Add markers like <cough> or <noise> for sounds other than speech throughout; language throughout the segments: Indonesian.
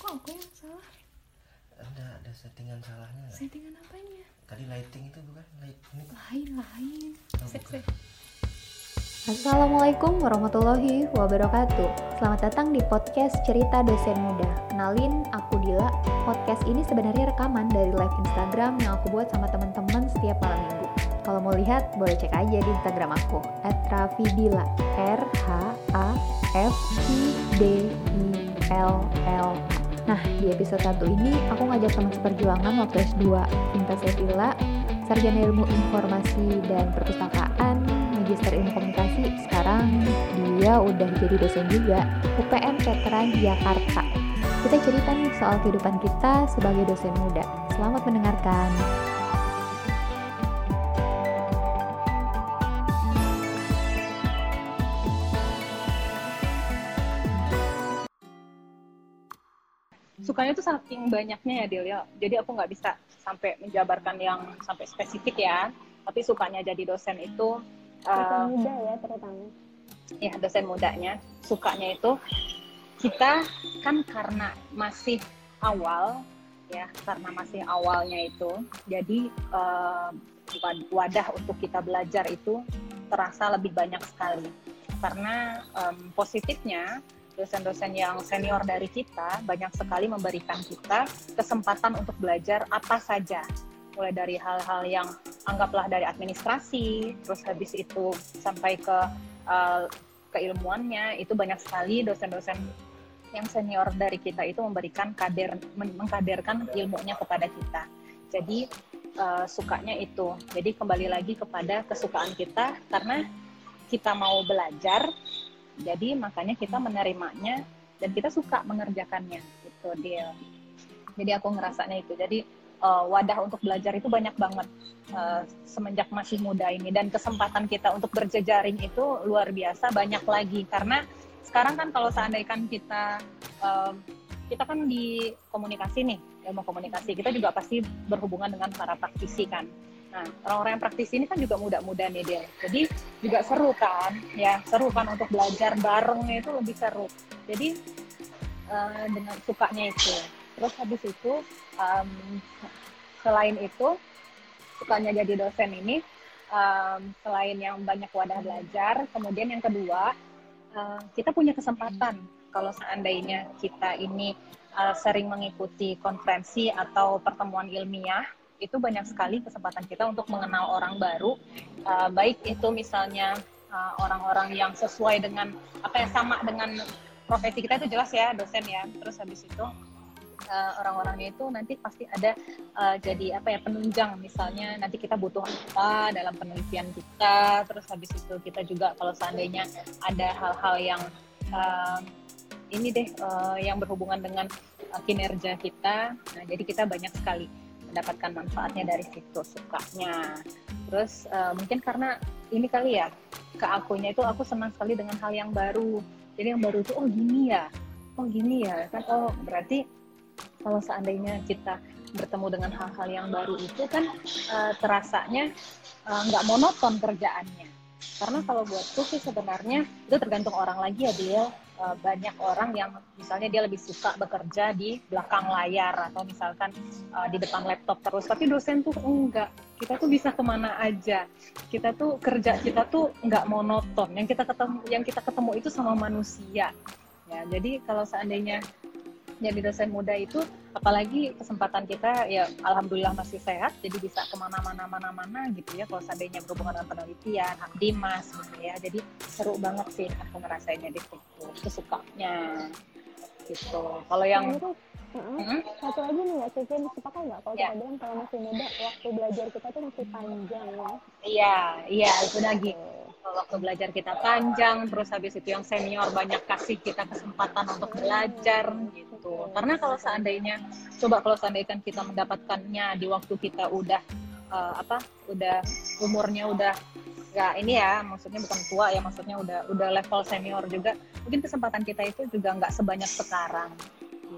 kok aku yang salah? Ada ada settingan salahnya nggak? settingan apanya? Tadi lighting itu bukan? Lighting lain lain. Oh, bukan. Assalamualaikum warahmatullahi wabarakatuh. Selamat datang di podcast Cerita Dosen Muda. Kenalin, aku Dila. Podcast ini sebenarnya rekaman dari live Instagram yang aku buat sama teman-teman setiap malam minggu. Kalau mau lihat, boleh cek aja di Instagram aku @rafidila R H A F I D I L L A Nah, di episode 1 ini aku ngajak teman seperjuangan waktu S2 Inta Sevilla, Sarjana Ilmu Informasi dan Perpustakaan, Magister Ilmu Komunikasi. Sekarang dia udah jadi dosen juga, UPN Veteran Jakarta. Kita cerita nih soal kehidupan kita sebagai dosen muda. Selamat mendengarkan. Sukanya tuh saking banyaknya ya Dil ya. Jadi aku nggak bisa sampai menjabarkan yang sampai spesifik ya. Tapi sukanya jadi dosen itu Dosen uh, muda ya terutama. ya dosen mudanya sukanya itu kita kan karena masih awal ya karena masih awalnya itu jadi uh, wadah untuk kita belajar itu terasa lebih banyak sekali karena um, positifnya dosen-dosen yang senior dari kita banyak sekali memberikan kita kesempatan untuk belajar apa saja. Mulai dari hal-hal yang anggaplah dari administrasi terus habis itu sampai ke uh, keilmuannya itu banyak sekali dosen-dosen yang senior dari kita itu memberikan kader men- mengkaderkan ilmunya kepada kita. Jadi uh, sukanya itu. Jadi kembali lagi kepada kesukaan kita karena kita mau belajar jadi makanya kita menerimanya dan kita suka mengerjakannya gitu dia jadi aku ngerasanya itu. Jadi uh, wadah untuk belajar itu banyak banget uh, semenjak masih muda ini. Dan kesempatan kita untuk berjejaring itu luar biasa banyak lagi. Karena sekarang kan kalau seandainya kita um, kita kan di komunikasi nih ilmu komunikasi. Kita juga pasti berhubungan dengan para praktisi kan nah orang-orang yang praktisi ini kan juga muda-muda nih dia jadi juga seru kan? Ya seru kan untuk belajar barengnya itu lebih seru. Jadi uh, dengan sukanya itu. Terus habis itu um, selain itu sukanya jadi dosen ini um, selain yang banyak wadah belajar kemudian yang kedua uh, kita punya kesempatan. Kalau seandainya kita ini uh, sering mengikuti konferensi atau pertemuan ilmiah itu banyak sekali kesempatan kita untuk mengenal orang baru. Uh, baik itu misalnya uh, orang-orang yang sesuai dengan apa ya sama dengan profesi kita itu jelas ya dosen ya. Terus habis itu uh, orang-orangnya itu nanti pasti ada uh, jadi apa ya penunjang. Misalnya nanti kita butuh apa dalam penelitian kita. Terus habis itu kita juga kalau seandainya ada hal-hal yang uh, ini deh uh, yang berhubungan dengan uh, kinerja kita. Nah jadi kita banyak sekali mendapatkan manfaatnya dari situ sukanya. Terus uh, mungkin karena ini kali ya ke akunya itu aku senang sekali dengan hal yang baru. Jadi yang baru itu oh gini ya oh gini ya kan oh berarti kalau seandainya kita bertemu dengan hal-hal yang baru itu kan uh, terasanya nggak uh, monoton kerjaannya. Karena kalau buatku sih sebenarnya itu tergantung orang lagi ya dia uh, banyak orang yang misalnya dia lebih suka bekerja di belakang layar atau misalkan uh, di depan laptop terus. Tapi dosen tuh enggak. Kita tuh bisa ke mana aja. Kita tuh kerja kita tuh nggak monoton. Yang kita ketemu yang kita ketemu itu sama manusia. Ya jadi kalau seandainya jadi dosen muda itu apalagi kesempatan kita ya alhamdulillah masih sehat jadi bisa ke mana-mana mana-mana gitu ya kalau seandainya berhubungan dengan penelitian akdimas gitu ya. Jadi seru banget sih aku ngerasainnya di situ itu sukanya gitu. Kalau yang Uh-uh. Hmm? satu lagi nih ya, Sivin, sepakat nggak kalau Ya. kita bilang kalau masih muda, waktu belajar kita tuh masih panjang ya. iya iya itu lagi Kalau waktu belajar kita panjang terus habis itu yang senior banyak kasih kita kesempatan untuk belajar gitu karena kalau seandainya coba kalau seandainya kita mendapatkannya di waktu kita udah eh, apa udah umurnya udah nggak ini ya maksudnya bukan tua ya maksudnya udah udah level senior juga mungkin kesempatan kita itu juga nggak sebanyak sekarang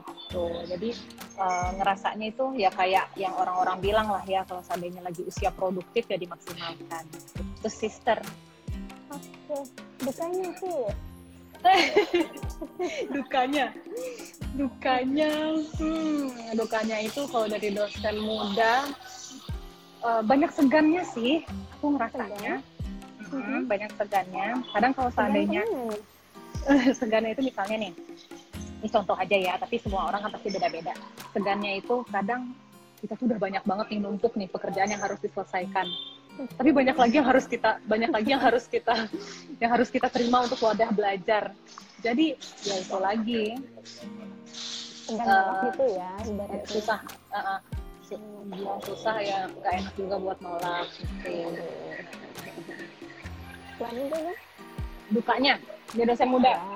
gitu. Jadi eh, ngerasanya itu ya kayak yang orang-orang bilang lah ya kalau seandainya lagi usia produktif ya dimaksimalkan. Itu sister. Oke, dukanya sih. <laughs> Dukanya. Dukanya hmm, dukanya itu kalau dari dosen muda eh, banyak segannya sih aku ngerasanya. Mm, banyak segannya. Kadang kalau seandainya <laughs> segannya itu misalnya nih ini contoh aja ya tapi semua orang kan pasti beda-beda. Segannya itu kadang kita tuh udah banyak banget nih numpuk nih pekerjaan yang harus diselesaikan. Tapi banyak lagi yang harus kita banyak lagi yang harus kita yang harus kita terima untuk wadah belajar. Jadi ya itu lagi. Eh, gitu ya, ibaratnya. susah uh, uh, bilang susah ya nggak enak juga buat nolak gitu. Selain itu ya, dukanya dia dosen muda. Ya.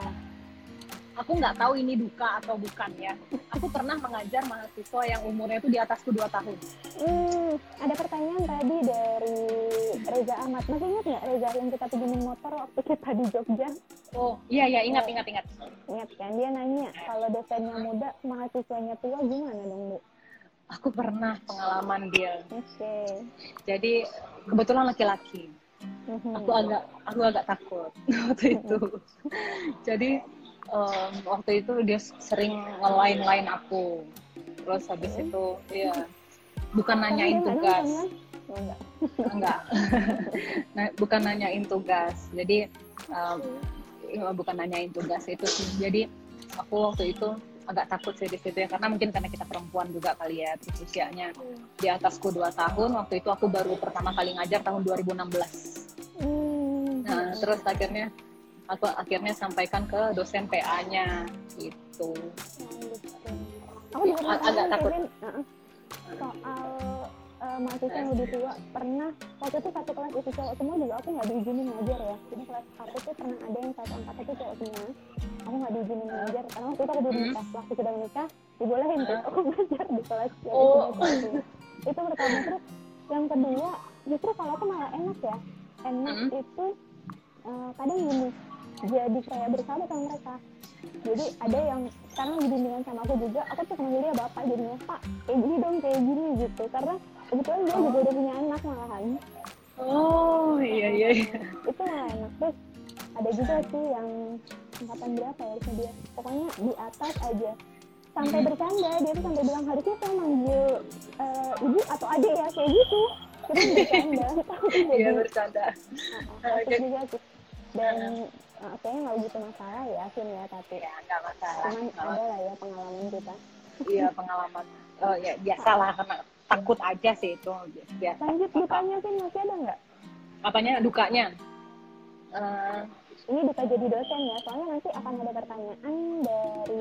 Aku nggak tahu ini duka atau bukan ya aku pernah mengajar mahasiswa yang umurnya itu di atasku dua tahun Hmm, ada pertanyaan tadi dari Reza Ahmad. Masih ingat nggak Reza yang kita pinjemin motor waktu kita di Jogja? oh iya iya ingat ingat ingat Ingat kan? Dia nanya, kalau dosennya muda, mahasiswanya tua gimana dong, Bu? aku pernah pengalaman dia Oke. jadi kebetulan laki-laki Mhm. aku agak aku agak takut <laughs> waktu itu jadi em, waktu itu dia sering ngelain-lain aku. Terus habis itu ya bukan nanyain tugas? Oh, enggak. <laughs> enggak. <laughs> Nah, bukan nanyain tugas. Jadi ya, bukan nanyain tugas itu sih. Jadi aku waktu itu agak takut sih di situ ya. Karena mungkin karena kita perempuan juga kali ya usianya di atasku dua tahun. Waktu itu aku baru pertama kali ngajar tahun 2016 Hmm. Nah, terus akhirnya aku akhirnya sampaikan ke dosen PA-nya gitu. Aku juga agak takut. Soal uh, mahasiswa yang lebih tua pernah waktu itu satu kelas itu cowok semua juga aku nggak diizinin ngajar ya jadi kelas aku tuh pernah ada yang satu angkat itu cowok semua aku nggak diizinin ngajar karena waktu itu aku belum Hmm. menikah waktu sudah menikah dibolehin tuh aku <laughs> ngajar di kelas Oh. itu itu pertama terus yang kedua justru kalau aku malah enak ya enak Hmm. itu uh, kadang gini jadi kayak bersahabat sama mereka. Jadi ada yang karena bimbingan sama aku juga aku tuh panggil dia bapak jadinya pak kayak gini dong kayak gini gitu. Karena kebetulan dia juga udah punya anak malahan. Oh iya iya. iya. itu malah enak. Terus ada juga sih yang angkatan berapa ya harusnya dia. Pokoknya di atas aja. Sampai Hmm. bercanda dia tuh sampai bilang harusnya saya manggil eh, ibu atau adik ya kayak gitu. Kita bercanda. <laughs> Iya bercanda. uh, juga sih. Dan uh, kayaknya nggak begitu masalah ya Vin ya tapi Ya nggak masalah. cuman nggak ada lah ya pengalaman kita Iya pengalaman. Oh ya biasalah karena takut aja sih itu biasa. lanjut dukanya Vin masih ada nggak Apanya dukanya? Eh, ini duka jadi dosen ya soalnya nanti akan ada pertanyaan dari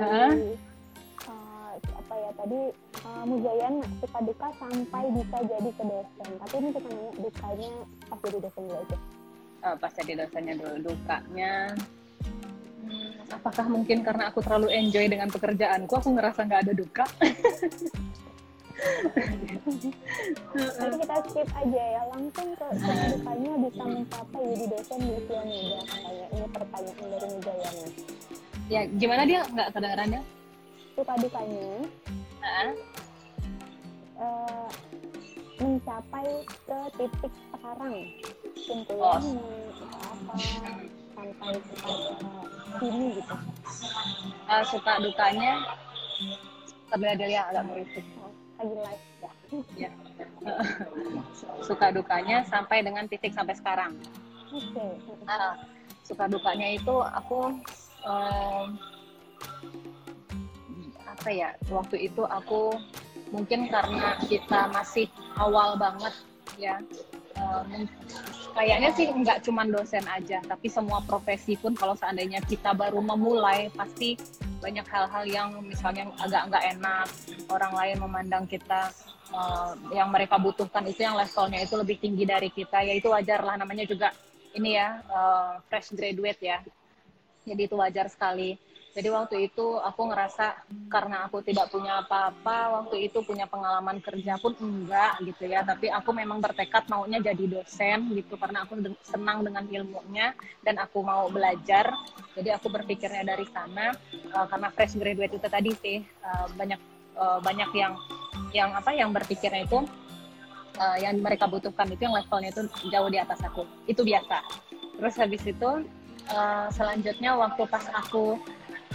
uh, apa ya tadi uh, Mujayana suka duka sampai bisa jadi ke dosen tapi ini kita nanya dukanya pas jadi dosen dulu aja eh, pas jadi dosennya dulu dukanya. hmm, Apakah mungkin karena aku terlalu enjoy dengan pekerjaanku, aku ngerasa nggak ada duka? nanti kita skip aja ya langsung ke dukanya bisa mencapai jadi dosen di usia muda katanya ini pertanyaan dari Mujayana ya gimana dia nggak kedengerannya? suka dukanya Heeh. eh, mencapai ke titik sekarang. Mungkin Oh. apa sampai sini gitu. Eh, suka dukanya sebenarnya dia agak merisik lagi live ya. Suka dukanya sampai dengan titik sampai sekarang. Oke. Ah, suka dukanya itu aku em, apa ya waktu itu aku mungkin karena kita masih awal banget ya em, kayaknya sih nggak cuma dosen aja tapi semua profesi pun kalau seandainya kita baru memulai pasti banyak hal-hal yang misalnya agak nggak enak orang lain memandang kita eh, yang mereka butuhkan itu yang levelnya itu lebih tinggi dari kita ya itu wajar lah namanya juga ini ya eh, fresh graduate ya. Jadi itu wajar sekali jadi waktu itu aku ngerasa karena aku tidak punya apa-apa waktu itu punya pengalaman kerja pun enggak gitu ya. Tapi aku memang bertekad maunya jadi dosen gitu karena aku senang dengan ilmunya dan aku mau belajar. Jadi aku berpikirnya dari sana eh, karena fresh graduate itu tadi sih eh, banyak eh, banyak yang yang apa yang berpikirnya itu eh, yang mereka butuhkan itu yang levelnya itu jauh di atas aku. Itu biasa. Terus habis itu eh, selanjutnya waktu pas aku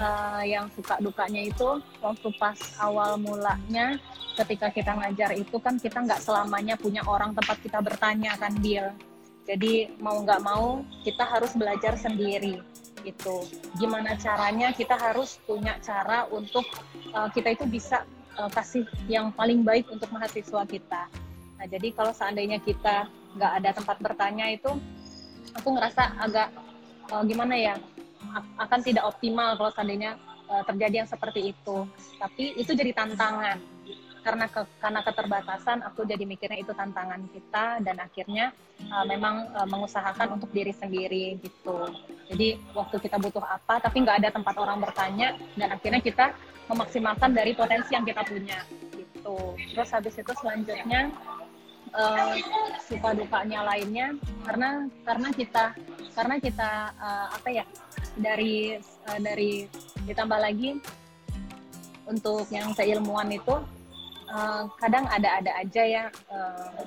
eh, yang suka dukanya itu waktu pas awal mulanya ketika kita ngajar itu kan kita nggak selamanya punya orang tempat kita bertanya kan Bill. Jadi mau nggak mau kita harus belajar sendiri itu. Gimana caranya kita harus punya cara untuk uh, kita itu bisa uh, kasih yang paling baik untuk mahasiswa kita. Nah jadi kalau seandainya kita nggak ada tempat bertanya itu, aku ngerasa agak uh, gimana ya akan tidak optimal kalau seandainya uh, terjadi yang seperti itu. Tapi itu jadi tantangan. Karena ke, karena keterbatasan aku jadi mikirnya itu tantangan kita dan akhirnya uh, memang uh, mengusahakan untuk diri sendiri gitu. Jadi waktu kita butuh apa tapi nggak ada tempat orang bertanya dan akhirnya kita memaksimalkan dari potensi yang kita punya gitu. Terus habis itu selanjutnya uh, suka dukanya lainnya karena karena kita karena kita uh, apa ya dari uh, dari ditambah lagi untuk yang keilmuan itu uh, kadang ada-ada aja ya uh,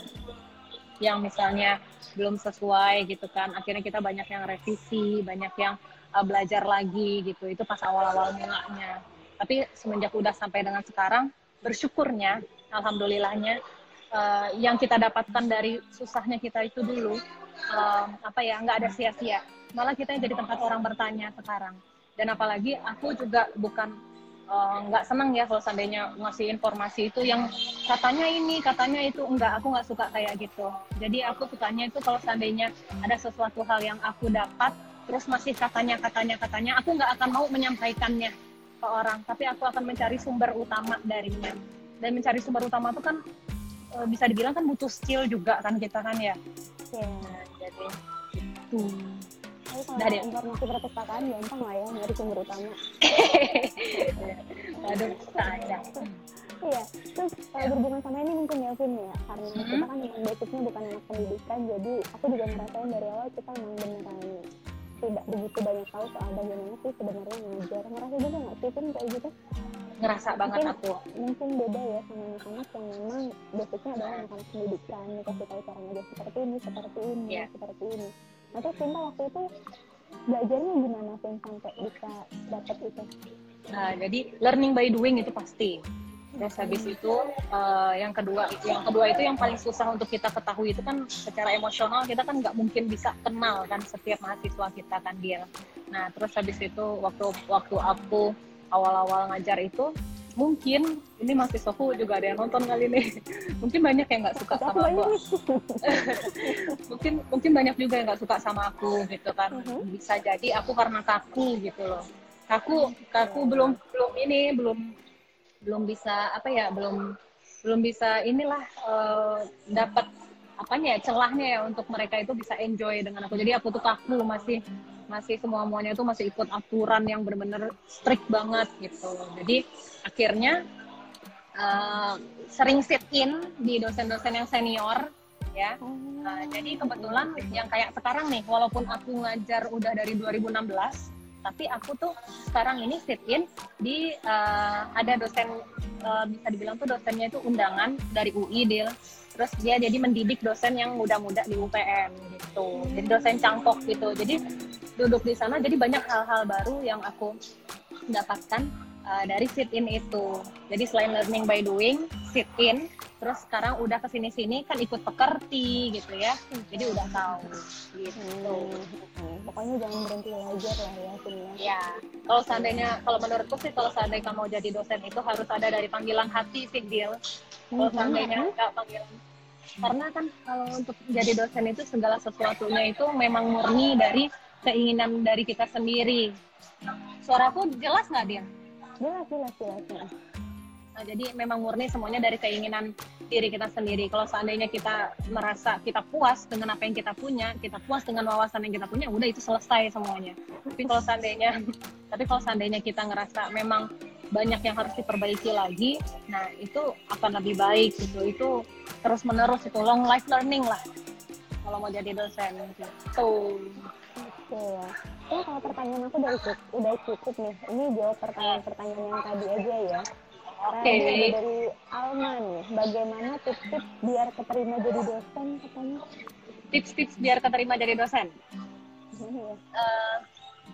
yang misalnya belum sesuai gitu kan akhirnya kita banyak yang revisi banyak yang uh, belajar lagi gitu. Itu pas awal-awal mulanya. Tapi semenjak udah sampai dengan sekarang bersyukurnya alhamdulillahnya uh, yang kita dapatkan dari susahnya kita itu dulu uh, apa ya nggak ada sia-sia. Malah kita jadi tempat orang bertanya sekarang. Dan apalagi aku juga bukan nggak uh, senang ya kalau seandainya ngasih informasi itu yang katanya ini katanya itu. Enggak aku nggak suka kayak gitu. Jadi aku sukanya itu kalau seandainya ada sesuatu hal yang aku dapat terus masih katanya katanya katanya aku nggak akan mau menyampaikannya ke orang. Tapi aku akan mencari sumber utama darinya. Dan mencari sumber utama itu kan uh, bisa dibilang kan butuh skill juga kan kita kan ya. Iya. Nah, jadi itu Tapi kalau Dari- informasi perpustakaan gampang lah ya dari sumber utama. <laughs> aduh saya Iya, terus uh, berhubungan sama ini mungkin ya Vin ya, karena Mhm. kita kan memang basicnya bukan anak pendidikan, jadi aku juga ngerasain dari awal kita memang beneran tidak begitu banyak tahu soal bagaimana sih sebenarnya ngajar. Ngerasa juga nggak sih Vin kayak gitu? ngerasa banget Mungkin- aku Mungkin beda ya sama anak-anak yang memang basicnya adalah anak-anak pendidikan, dikasih tahu cara ngajar seperti ini, seperti ini, Iya. seperti ini. Nah terus Cinta waktu itu belajarnya gimana Vin sampai bisa dapat itu? Nah, jadi learning by doing itu pasti. Terus habis itu eh, yang kedua, yang kedua itu yang paling susah untuk kita ketahui itu kan secara emosional kita kan nggak mungkin bisa kenal kan setiap mahasiswa kita kan dia. Nah terus habis itu waktu waktu aku awal-awal ngajar itu mungkin ini mahasiswaku juga ada yang nonton kali ini <laughs> mungkin banyak yang nggak suka sama aku <laughs> mungkin mungkin banyak juga yang nggak suka sama aku gitu kan Mhm. bisa jadi aku karena kaku gitu loh kaku kaku belum belum ini belum belum bisa apa ya belum belum bisa inilah eh, dapat apanya ya celahnya ya untuk mereka itu bisa enjoy dengan aku. Jadi aku tuh kaku masih masih semua muanya itu masih ikut aturan yang benar-benar strict banget gitu. Jadi akhirnya eh, sering sit in di dosen-dosen yang senior ya. Nah, jadi kebetulan yang kayak sekarang nih, walaupun aku ngajar udah dari 2016, tapi aku tuh sekarang ini sit in di eh, ada dosen eh, bisa dibilang tuh dosennya itu undangan dari UI Dil. Terus dia jadi mendidik dosen yang muda-muda di UPN gitu. Jadi dosen cangkok gitu. Jadi duduk di sana jadi banyak hal-hal baru yang aku dapatkan eh, dari sit in itu. Jadi selain learning by doing, sit in, terus sekarang udah ke sini-sini kan ikut pekerti gitu ya. Jadi udah tahu gitu. Hmm, pokoknya jangan berhenti belajar lah ya ya. Ya, kalau seandainya, kalau menurutku sih kalau seandainya kamu jadi dosen itu harus ada dari panggilan hati sih, Dil. Kalau Mhm. seandainya nggak panggilan karena kan kalau untuk jadi dosen itu segala sesuatunya itu memang murni dari keinginan dari kita sendiri. Suaraku jelas nggak dia? Jelas, jelas, jelas. jelas. Nah, jadi memang murni semuanya dari keinginan diri kita sendiri. Kalau seandainya kita merasa kita puas dengan apa yang kita punya, kita puas dengan wawasan yang kita punya, udah itu selesai semuanya. Tapi kalau seandainya, <laughs> tapi kalau seandainya kita ngerasa memang banyak yang harus diperbaiki lagi, nah itu akan lebih baik gitu. Itu terus menerus itu long life learning lah. Kalau mau jadi dosen gitu. Oke ya. Nah, kalau pertanyaan aku udah cukup, udah cukup nih. Ini jawab pertanyaan-pertanyaan yang tadi aja ya. Nah, Oke. ada dari Alma nih. Bagaimana tips-tips biar keterima jadi dosen katanya? Tips-tips biar keterima jadi dosen. Eh,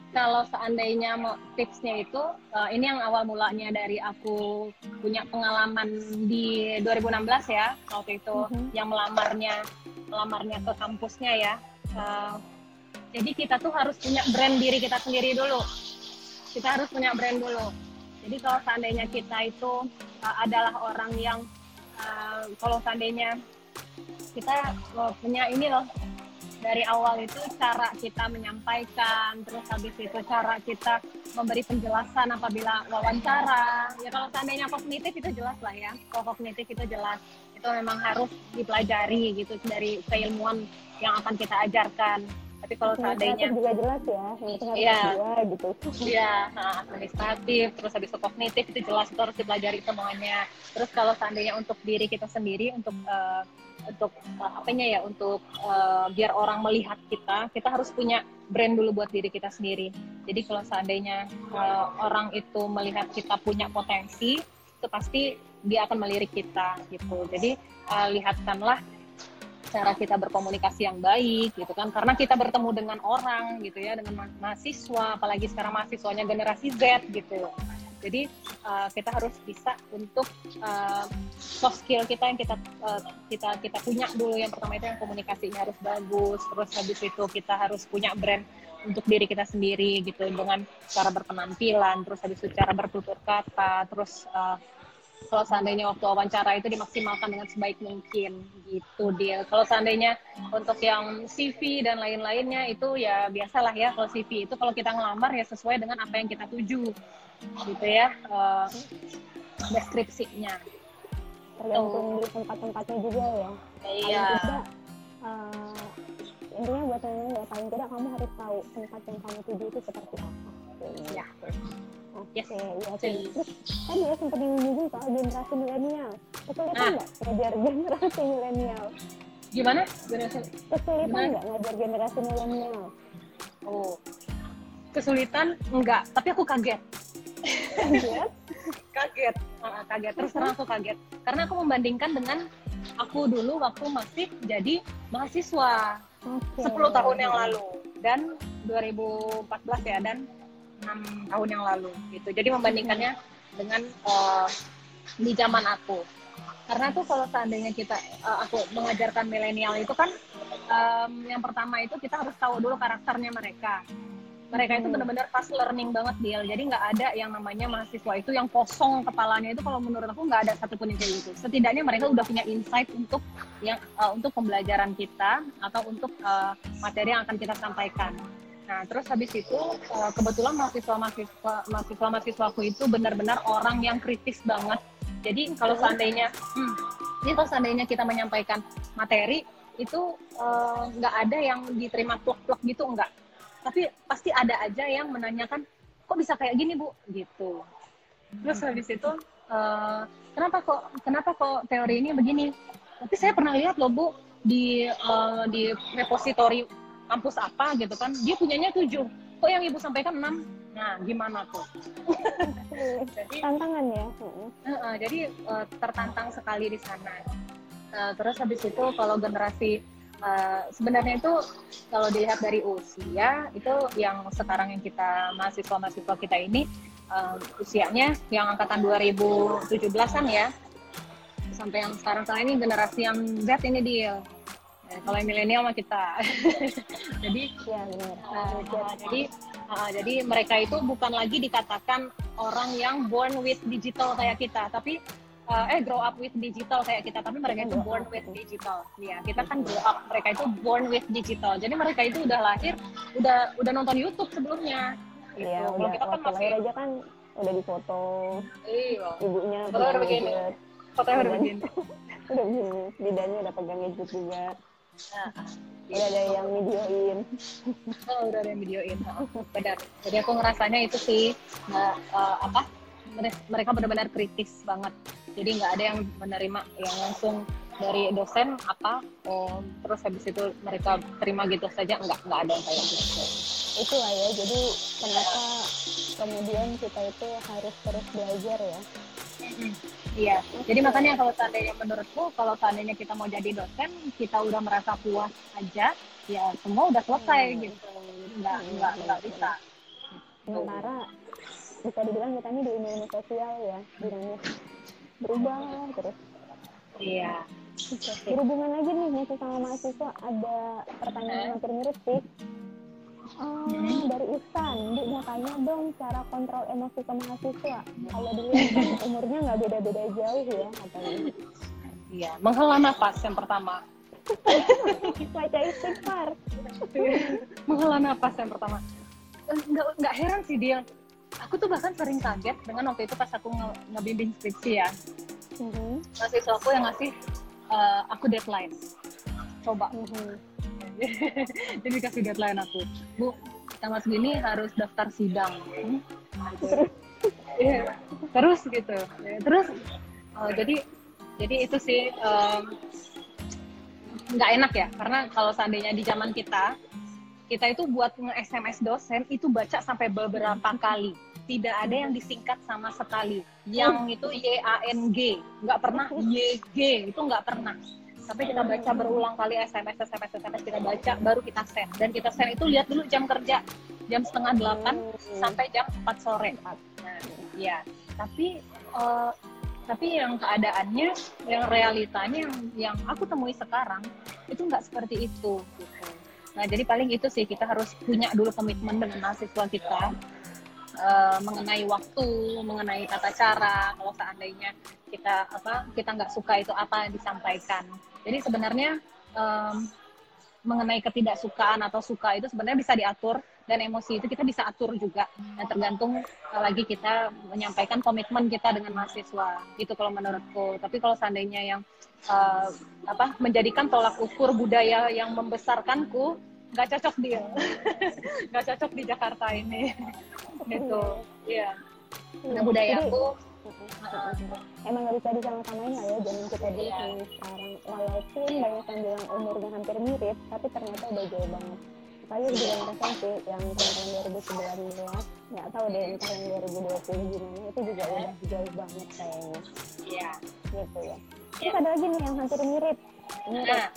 kalau seandainya mau tipsnya itu uh, ini yang awal mulanya dari aku punya pengalaman di 2016 ya waktu itu Mhm. yang melamarnya melamarnya ke kampusnya ya Uh, jadi kita tuh harus punya brand diri kita sendiri dulu kita harus punya brand dulu jadi kalau seandainya kita itu uh, adalah orang yang uh, kalau seandainya kita uh, punya ini loh dari awal itu cara kita menyampaikan, terus habis itu cara kita memberi penjelasan apabila wawancara. Ya kalau seandainya kognitif itu jelas lah ya. Kalau kognitif itu jelas. Itu memang harus dipelajari gitu dari keilmuan yang akan kita ajarkan. Tapi kalau seandainya juga jelas ya Iya. gitu ya administratif, terus habis itu kognitif itu jelas itu harus dipelajari semuanya. Terus kalau seandainya untuk diri kita sendiri, untuk eh, untuk eh, apanya ya, untuk eh, biar orang melihat kita, kita harus punya brand dulu buat diri kita sendiri. Jadi kalau seandainya eh, orang itu melihat kita punya potensi, itu pasti dia akan melirik kita gitu. Jadi eh, lihatkanlah cara kita berkomunikasi yang baik gitu kan. Karena kita bertemu dengan orang gitu ya dengan ma- mahasiswa apalagi sekarang mahasiswanya generasi Z gitu jadi uh, kita harus bisa untuk uh, soft skill kita yang kita uh, kita kita punya dulu. Yang pertama itu yang komunikasinya harus bagus terus habis itu kita harus punya brand untuk diri kita sendiri gitu. Dengan cara berpenampilan terus habis itu cara bertutur kata terus uh, kalau seandainya waktu wawancara itu dimaksimalkan dengan sebaik mungkin gitu dia. Kalau seandainya untuk yang CV dan lain-lainnya itu ya biasalah ya kalau CV itu kalau kita ngelamar ya sesuai dengan apa yang kita tuju gitu ya eh, deskripsinya. tergantung di tempat-tempatnya juga ya Iya. tidak eh, intinya buat temen ya paling tidak kamu harus tahu tempat yang kamu tuju itu seperti apa Ya. Oke Yes. ya Betul. terus tadi ya sempat menyinggung soal generasi milenial kesulitan Ah. nggak ngajar generasi milenial Gimana? Generasi- kesulitan nggak ngajar generasi milenial Oh. Kesulitan enggak, tapi aku kaget. Iya. <laughs> kaget Ah, kaget terus terang aku kaget karena aku membandingkan dengan aku dulu waktu masih jadi mahasiswa Oke. 10 tahun yang lalu dan 2014 ya dan 6 tahun yang lalu gitu. Jadi membandingkannya dengan eh, di zaman aku. Karena tuh kalau seandainya kita eh, aku mengajarkan milenial itu kan em, yang pertama itu kita harus tahu dulu karakternya mereka. Mereka itu Hmm. benar-benar fast learning banget deal jadi nggak ada yang namanya mahasiswa itu yang kosong kepalanya itu kalau menurut aku nggak ada satupun yang kayak gitu. Setidaknya mereka udah punya insight untuk yang uh, untuk pembelajaran kita atau untuk uh, materi yang akan kita sampaikan nah terus habis itu uh, kebetulan mahasiswa mahasiswa mahasiswa mahasiswaku itu benar-benar orang yang kritis banget. Jadi kalau seandainya hmm, ini kalau seandainya kita menyampaikan materi itu uh, nggak ada yang diterima plok-plok gitu enggak tapi pasti ada aja yang menanyakan kok bisa kayak gini bu? Gitu. Terus habis itu eh, kenapa kok kenapa kok teori ini begini? Tapi saya pernah lihat loh bu di eh, di repositori kampus apa gitu kan dia punyanya tujuh kok yang ibu sampaikan enam nah gimana tuh <laughs> jadi tantangan ya Heeh. Eh, eh, jadi eh, tertantang sekali di sana. Eh, terus habis itu kalau generasi eh, sebenarnya itu kalau dilihat dari usia itu yang sekarang yang kita mahasiswa-mahasiswa kita ini eh, usianya yang angkatan 2017-an ya sampai yang sekarang sekarang ini generasi yang Z ini dia. Eh, kalau yang milenial mah kita. <laughs> jadi ya benar Uh, jadi uh, jadi mereka itu bukan lagi dikatakan orang yang born with digital kayak kita, tapi uh, eh grow up with digital kayak kita, tapi mereka itu born with digital. Ya, kita kan grow up, mereka itu born with digital. Jadi mereka itu udah lahir, udah udah nonton YouTube sebelumnya. Gitu. Iya, Kalau kita kan masih aja kan udah difoto iya, ibunya pegang begini. gadget fotonya udah begini. <laughs> udah begini udah pegang gadget juga Nah, udah ada yang videoin Oh, udah ada yang videoin. Oh, benar. Jadi aku ngerasanya itu sih nggak eh, apa mere- mereka benar-benar kritis banget. Jadi nggak ada yang menerima yang langsung dari dosen apa oh, terus habis itu mereka terima gitu saja nggak nggak ada yang kayak gitu. itulah ya jadi kenapa kemudian kita itu harus terus belajar ya Iya. Jadi makanya kalau seandainya menurutku kalau seandainya kita mau jadi dosen kita udah merasa puas aja ya semua udah selesai Hmm. gitu. Nggak Hmm, nggak nggak benar, bisa sementara bisa dibilang kita ini di ilmu sosial ya dinamis berubah terus Iya. berhubungan lagi nih masih sama mahasiswa ada pertanyaan yang hampir mirip sih Oh, dari Ihsan, Bu mau tanya dong cara kontrol emosi ke mahasiswa. Kalau kan umurnya nggak beda-beda jauh ya katanya. Iya, menghela nafas yang pertama. Baca istighfar. menghela nafas yang pertama. Eh, Nggak, nggak heran sih dia. Aku tuh bahkan sering kaget dengan waktu itu pas aku nge- ngebimbing skripsi ya. Mhm, Mahasiswa aku yang ngasih eh, aku deadline. Coba. mhm. <laughs> Jadi kasih deadline aku. Bu, tanggal segini harus daftar sidang. Hmm? Terus gitu. Terus eh, jadi jadi itu sih nggak enak ya karena kalau seandainya di zaman kita kita itu buat nge-SMS dosen itu baca sampai beberapa kali tidak ada yang disingkat sama sekali yang itu Y A N G nggak pernah Y G itu nggak pernah sampai kita baca berulang kali SMS SMS SMS kita baca baru kita send. Dan kita send itu lihat dulu jam kerja jam setengah delapan sampai jam 4 sore. Nah, ya tapi eh, tapi yang keadaannya yang realitanya yang yang aku temui sekarang itu nggak seperti itu gitu. nah jadi paling itu sih kita harus punya dulu komitmen dengan mahasiswa kita eh, mengenai waktu mengenai tata cara kalau seandainya kita apa kita nggak suka itu apa yang disampaikan jadi sebenarnya em, mengenai ketidaksukaan atau suka itu sebenarnya bisa diatur dan emosi itu kita bisa atur juga. Nah, tergantung uh, lagi kita menyampaikan komitmen kita dengan mahasiswa itu kalau menurutku. Tapi kalau seandainya yang uh, apa menjadikan tolak ukur budaya yang membesarkanku nggak cocok dia <laughs> nggak cocok di Jakarta ini. <laughs> Gitu. Iya. Nah, budayaku Emang nggak bisa disama-samain lah ya zaman kita dulu Iya. sama sekarang. Walaupun banyak yang bilang umurnya hampir mirip, tapi ternyata udah jauh banget. Saya juga ngerasain sih yang teman-teman 2019, nggak tahu deh ntar yang 2020 gimana, itu juga udah jauh banget kayaknya. iya Gitu ya. Terus Iya. ada lagi nih yang hampir mirip. Mirip. nah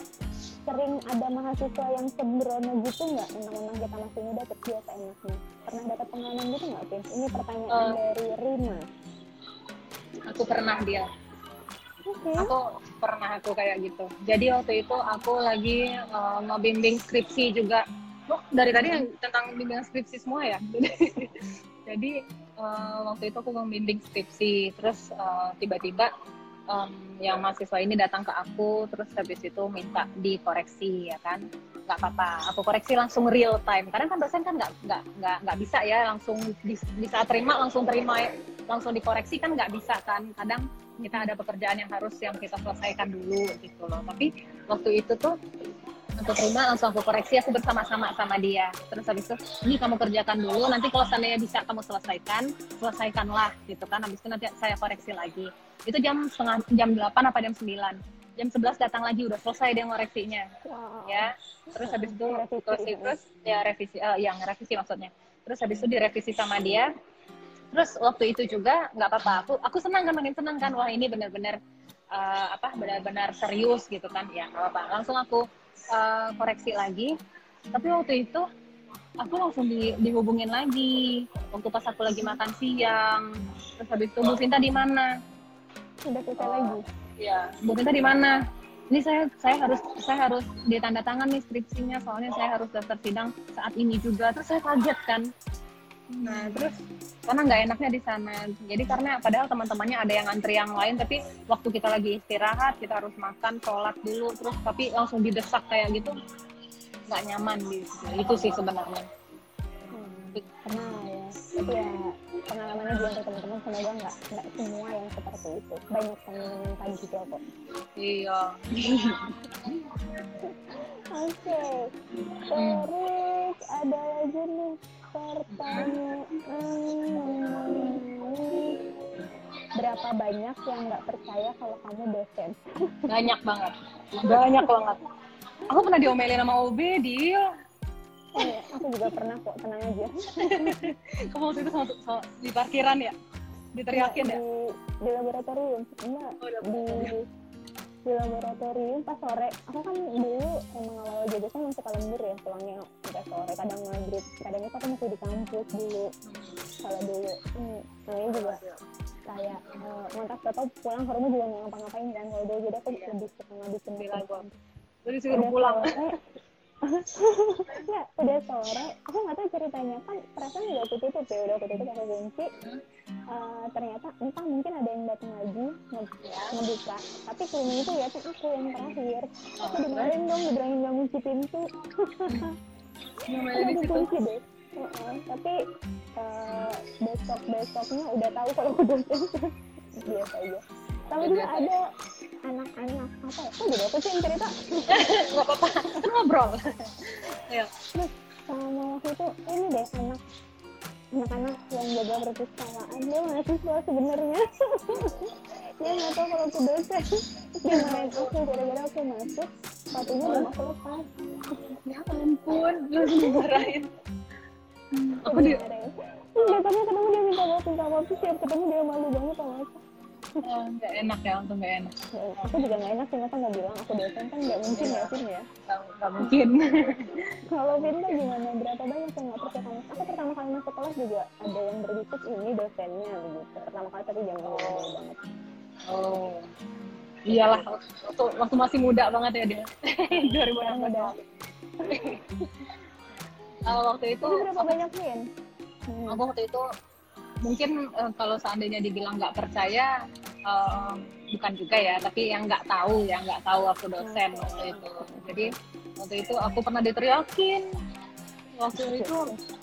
Sering ada mahasiswa yang sembrono gitu nggak? Mentang-mentang kita masih muda terus biasa enaknya. Pernah dapat pengalaman gitu nggak, Pin? Ini pertanyaan Eh. dari Rima. Aku pernah dia. Oke. aku pernah aku kayak gitu. Jadi waktu itu aku lagi uh, ngebimbing skripsi juga. Oh, dari tadi yang tentang bimbingan skripsi semua ya? <laughs> Jadi uh, waktu itu aku membimbing skripsi. Terus uh, tiba-tiba um, yang mahasiswa ini datang ke aku. Terus habis itu minta dikoreksi ya kan? Nggak apa-apa. Aku koreksi langsung real time. Kadang kan dosen kan nggak nggak nggak nggak bisa ya langsung di, di saat terima langsung terima langsung dikoreksi kan nggak bisa kan. Kadang kita ada pekerjaan yang harus yang kita selesaikan dulu gitu loh. Tapi waktu itu tuh aku terima langsung aku koreksi aku bersama-sama sama dia. Terus habis itu ini kamu kerjakan dulu nanti kalau seandainya bisa kamu selesaikan selesaikanlah gitu kan. Habis itu nanti saya koreksi lagi. Itu jam setengah jam 8 apa jam 9 jam 11 datang lagi udah selesai dia ngoreksinya. Wow. ya terus habis itu Revisi. terus ya revisi eh, yang revisi maksudnya. Terus habis itu direvisi sama dia terus waktu itu juga nggak apa-apa. Aku aku senang kan makin senang kan. Wah ini benar-benar eh, apa benar-benar serius gitu kan. Ya nggak apa-apa. Langsung aku eh, koreksi lagi. Tapi waktu itu aku langsung di, dihubungin lagi. Waktu pas aku lagi makan siang. Terus habis itu Bu Vinta di mana? Udah selesai Oh. lagi. ya Bu Vinta di mana? Ini saya saya harus saya harus ditanda tangan nih skripsinya. Soalnya saya harus daftar sidang saat ini juga. Terus saya kaget kan nah terus karena nggak enaknya di sana jadi karena padahal teman-temannya ada yang antri yang lain tapi waktu kita lagi istirahat kita harus makan sholat dulu terus tapi langsung didesak kayak gitu nggak nyaman gitu itu sih sebenarnya Hmm, pernah ya. Tapi ya pengalamannya juga untuk teman-teman semoga nggak nggak semua yang seperti itu. Banyak yang menyangka juga kok. iya <laughs> Oke. Terus ada lagi nih pertanyaan. Berapa banyak yang nggak percaya kalau kamu dosen? banyak banget. Banyak. Banget. Aku pernah diomelin sama OB dia Oh, iya, aku juga pernah kok, tenang aja. kamu waktu itu sama, sama- di parkiran ya? Diteriakin ya? di, di laboratorium. Enggak Oh, di di laboratorium pas sore. Aku kan dulu emang awal jadi kan masuk lembur ya pulangnya sampai sore kadang maghrib. Kadang itu aku masih di kampus dulu. Kalau dulu hmm, namanya juga kayak uh, mantap atau pulang ke rumah juga nggak ngapa-ngapain kan. Kalau dulu jadi aku lebih suka ngabisin di Terus disuruh pulang. Ya udah sore aku nggak tahu ceritanya kan perasaan udah aku tutup ya udah aku tutup aku kunci Eh, ternyata entah mungkin ada yang datang lagi nge- ngebuka tapi klinik itu ya aku yang terakhir aku dimarahin dong dibilangin nggak kunci pintu udah dikunci deh Heeh, tapi besok besoknya udah tahu kalau aku dosen biasa aja sama juga ada anak-anak apa ya? Kok jadi aku sih yang cerita? <laughs> Nggak apa-apa. Ngobrol. Ya. sama waktu itu ini deh anak anak-anak yang jaga perpustakaan dia mahasiswa sebenarnya. <laughs> Dia nggak tahu kalau aku dosen. Dia marahin aku gara-gara aku masuk sepatunya belum aku lepas Ya ampun, lu dimarahin. Aku di Dimarahin. Terus besoknya ketemu dia minta maaf minta maaf terus tiap ketemu dia malu banget sama aku Oh, nggak enak ya, langsung nggak enak. Aku juga nggak enak sih masa nggak bilang aku dosen kan nggak mungkin ya Vin ya Nggak mungkin. <laughs> kalau Vin tuh gimana berapa banyak yang nggak percaya sama aku pertama kali masuk kelas juga ada yang berbisik ini dosennya gitu pertama kali tapi jangan dulu banget Oh. Iyalah, waktu, waktu masih muda banget ya dia. <laughs> 2016. muda. <laughs> Kalau waktu itu, berapa banyak Vin? Hmm. aku waktu itu mungkin eh, kalau seandainya dibilang nggak percaya, eh, bukan juga ya, tapi yang nggak tahu, yang nggak tahu aku dosen waktu itu. Jadi waktu itu aku pernah diteriakin. Waktu itu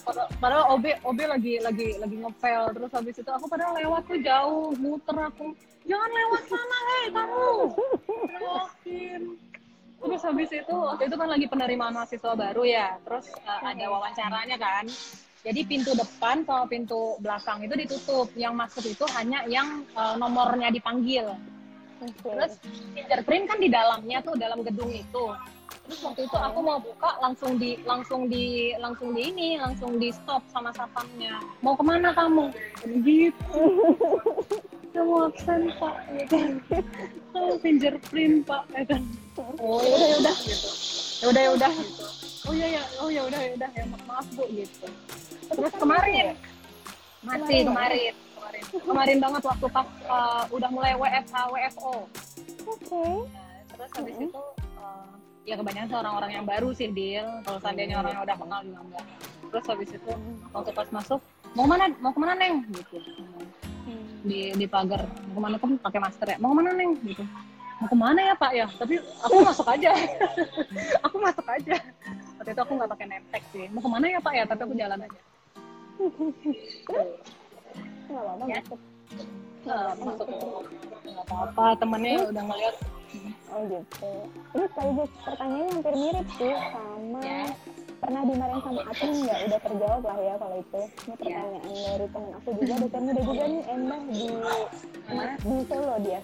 pada- padahal OB OB lagi lagi lagi ngepel terus habis itu aku padahal lewat tuh jauh muter aku. Jangan lewat sana hei kamu! Teriakin. Terus habis itu waktu itu kan lagi penerimaan mahasiswa baru ya. Terus uh, ada wawancaranya kan jadi pintu depan sama pintu belakang itu ditutup. Yang masuk itu hanya yang uh, nomornya dipanggil. Oke. terus fingerprint kan di dalamnya tuh dalam gedung itu. Terus waktu itu aku mau buka langsung di langsung di langsung di ini langsung di stop sama satpamnya. Mau ke mana kamu? Gitu. Mau absen pak. Gitu. Oh, fingerprint pak. Ya kan oh ya udah ya udah. Gitu ya udah ya udah. Gitu oh ya ya. Oh ya udah ya udah. Ya ma- maaf bu. Gitu terus kemarin masih kemarin. kemarin. Kemarin. Banget waktu pas uh, udah mulai WFH WFO Oke. Nah, terus habis itu uh, ya kebanyakan sih orang-orang yang baru sih deal kalau seandainya orang yang udah kenal juga enggak. Terus habis itu waktu pas masuk mau ke mana? Mau ke mana neng? Gitu. Di di pagar. Mau ke mana? Kan pakai masker ya. Mau ke mana neng? Gitu. Mau ke mana ya pak? Ya tapi aku masuk aja. <laughs> Aku masuk aja. Waktu itu aku nggak pakai nemtek sih. Mau ke mana ya pak? Ya tapi aku jalan aja Nggak apa-apa Ya. masuk. Masuk nggak apa-apa temennya udah ngeliat Oh gitu. Ini sekaligus pertanyaannya hampir mirip sih sama Ya. pernah dimarahin sama admin nggak? Udah terjawab lah ya kalau itu. Ini pertanyaan dari temen aku juga, dosen muda juga nih Endah di di Solo dia.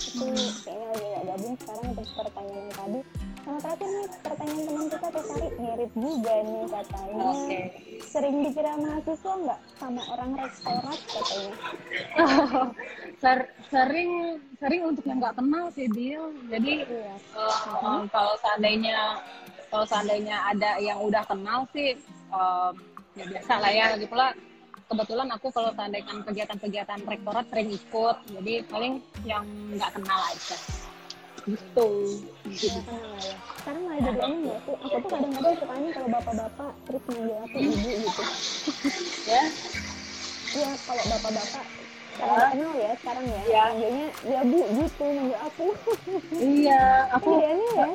Itu kayaknya lagi nggak gabung sekarang untuk pertanyaan yang tadi. Sama terakhir nih pertanyaan teman kita Tesari mirip juga nih katanya. Oke. Sering dikira mahasiswa nggak sama orang rektorat katanya? <laughs> Ser- sering sering untuk yang nggak kenal sih deal jadi Iya. eh, kalau seandainya kalau seandainya ada yang udah kenal sih em, ya biasa lah ya lagi pula kebetulan aku kalau seandainya kegiatan-kegiatan rektorat sering ikut jadi paling yang nggak kenal aja gitu ya. Sekarang malah jadi aneh nggak sih? Aku tuh kadang-kadang suka aneh kalau bapak-bapak terus manggil aku ibu gitu. ya Iya, kalau bapak-bapak karena nggak kenal ya sekarang ya. Iya. Manggilnya ya bu gitu manggil aku. iya aku Jadi aneh ya.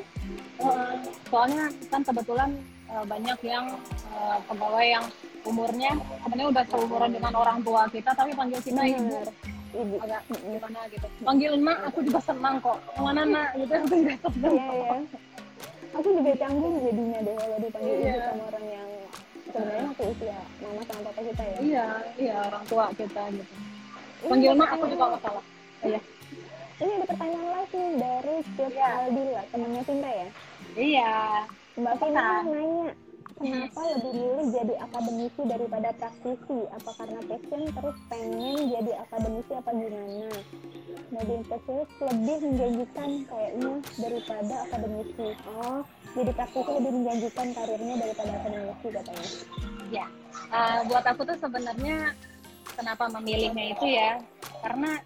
Eh, soalnya kan kebetulan eh, banyak yang eh, pegawai yang umurnya sebenarnya udah seumuran dengan orang tua kita tapi panggil kita ibu. Ibu. agak gimana gitu panggil nak aku juga senang kok ke mana nak gitu <laughs> aku juga senang Iya ya. Aku juga canggung jadinya deh kalau dipanggil ibu Iya. sama orang yang sebenarnya masih usia mama sama papa kita ya. iya iya orang tua kita gitu panggil nak aku juga nggak salah iya Ini ada pertanyaan nih dari Cip Iya. Aldila, temannya Cinta ya. iya Mbak Apakah? nanya, kenapa lebih milih jadi akademisi daripada praktisi? Apa karena passion terus pengen jadi akademisi apa gimana? Jadi spesialis lebih menjanjikan kayaknya daripada akademisi. Oh, jadi praktisi lebih menjanjikan karirnya daripada akademisi katanya. Ya, uh, buat aku tuh sebenarnya kenapa memilihnya itu ya, karena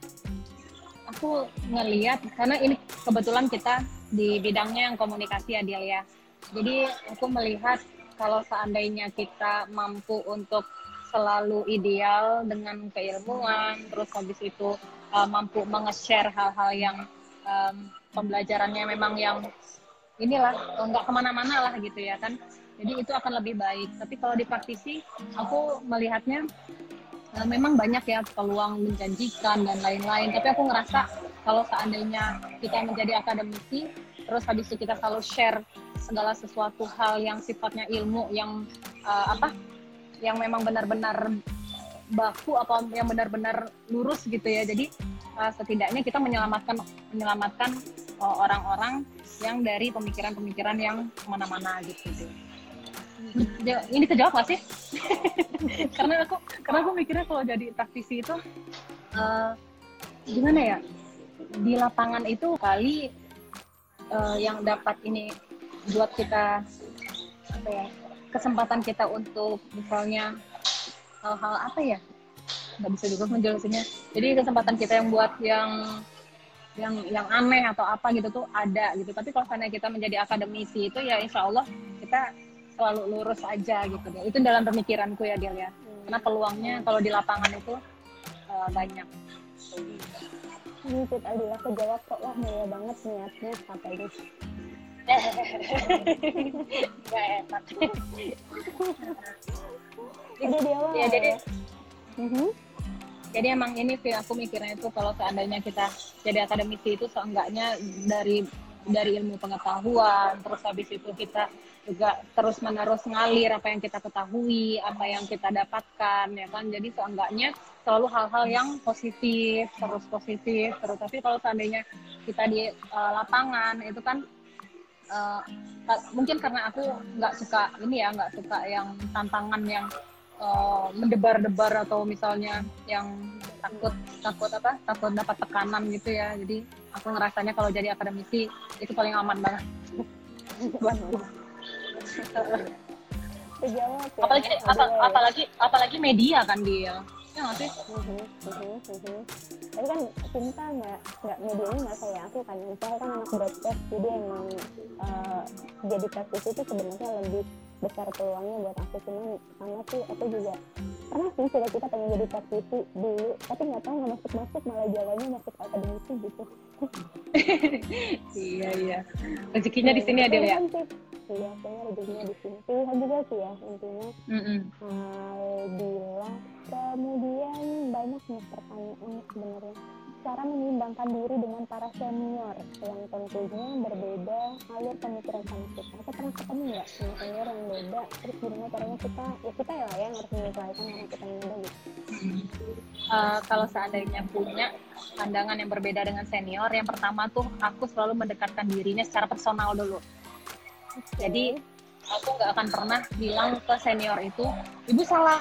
aku ngeliat karena ini kebetulan kita di bidangnya yang komunikasi Adil ya. Jadi aku melihat kalau seandainya kita mampu untuk selalu ideal dengan keilmuan, terus habis itu uh, mampu menge-share hal-hal yang um, pembelajarannya memang yang inilah nggak ke mana-mana lah gitu ya kan. Jadi itu akan lebih baik. Tapi kalau di praktisi, aku melihatnya uh, memang banyak ya peluang menjanjikan dan lain-lain. Tapi aku ngerasa kalau seandainya kita menjadi akademisi, terus habis itu kita selalu share segala sesuatu hal yang sifatnya ilmu yang uh, apa yang memang benar-benar baku apa yang benar-benar lurus gitu ya. Jadi uh, setidaknya kita menyelamatkan menyelamatkan uh, orang-orang yang dari pemikiran-pemikiran yang ke mana-mana gitu. Ini kejawab gak sih? <laughs> Karena aku karena aku mikirnya kalau jadi praktisi itu uh, gimana ya? Di lapangan itu kali uh, yang dapat ini buat kita apa ya kesempatan kita untuk misalnya hal-hal apa ya nggak bisa juga menjelaskannya. Jadi kesempatan kita yang buat yang yang yang aneh atau apa gitu tuh ada gitu. Tapi kalau misalnya kita menjadi akademisi itu ya insya Allah kita selalu lurus aja gitu. Deh itu dalam pemikiranku ya dia ya. Karena peluangnya kalau di lapangan itu uh, banyak. Ini Cid Aldila kejawab kok wah mulia banget niatnya katanya Enak. Jadi dia awal ya, jadi Mhm. jadi emang ini sih aku mikirnya itu kalau seandainya kita jadi akademisi itu seenggaknya dari dari ilmu pengetahuan terus habis itu kita juga terus menerus ngalir apa yang kita ketahui apa yang kita dapatkan ya kan jadi seenggaknya selalu hal-hal yang positif terus positif terus tapi kalau seandainya kita di uh, lapangan itu kan uh, mungkin karena aku nggak suka ini ya nggak suka yang tantangan yang uh, mendebar-debar atau misalnya yang takut takut apa takut dapat tekanan gitu ya. Jadi aku ngerasanya kalau jadi akademisi itu paling aman banget. <laughs> Apalagi apa, apalagi apalagi media kan dia ya nggak sih? Mhm, mhm, mhm. Tapi kan cinta nggak nggak medianya nggak kayak aku kan. Saya kan anak broadcast jadi emang eh, jadi praktisi itu sebenarnya lebih besar peluangnya buat aku. Cuman sama sih aku juga pernah sih cita-cita pengen jadi praktisi dulu tapi nggak tahu nggak masuk masuk malah jalannya masuk akademisi gitu. <laughs> Iya iya. Rezekinya di sini ada ya Iya kayaknya rezekinya di sini pilihan juga sih ya intinya. Mm-mm. Aldila kemudian banyak nih pertanyaan sebenarnya. Cara menyimbangkan diri dengan para senior yang tentunya berbeda alur pemikiran sama kita. Aku pernah ketemu nggak sama senior yang beda? Terus gimana caranya kita ya kita ya yang harus menyesuaikan karena kita yang muda gitu. Uh, kalau seandainya punya pandangan yang berbeda dengan senior, yang pertama tuh aku selalu mendekatkan dirinya secara personal dulu. Jadi aku nggak akan pernah bilang ke senior itu, ibu salah,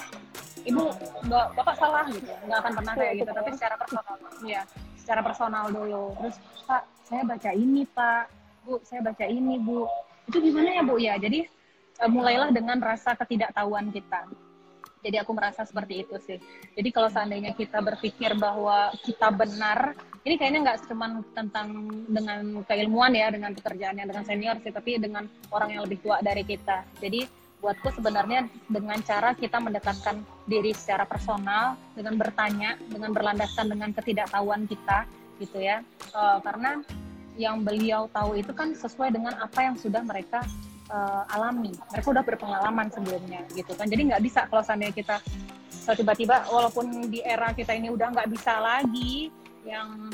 ibu nggak bapak salah gitu, nggak akan pernah kayak gitu. Tapi secara personal, ya secara personal dulu. Terus pak, saya baca ini pak, bu, saya baca ini bu. Itu gimana ya bu ya? Jadi uh, mulailah dengan rasa ketidaktahuan kita jadi aku merasa seperti itu sih. Jadi kalau seandainya kita berpikir bahwa kita benar, ini kayaknya nggak cuma tentang dengan keilmuan ya, dengan pekerjaan yang dengan senior sih, tapi dengan orang yang lebih tua dari kita. Jadi buatku sebenarnya dengan cara kita mendekatkan diri secara personal, dengan bertanya, dengan berlandaskan dengan ketidaktahuan kita, gitu ya. Eh, karena yang beliau tahu itu kan sesuai dengan apa yang sudah mereka uh, alami. Mereka udah berpengalaman sebelumnya gitu kan. Jadi nggak bisa kalau seandainya kita tiba-tiba walaupun di era kita ini udah nggak bisa lagi yang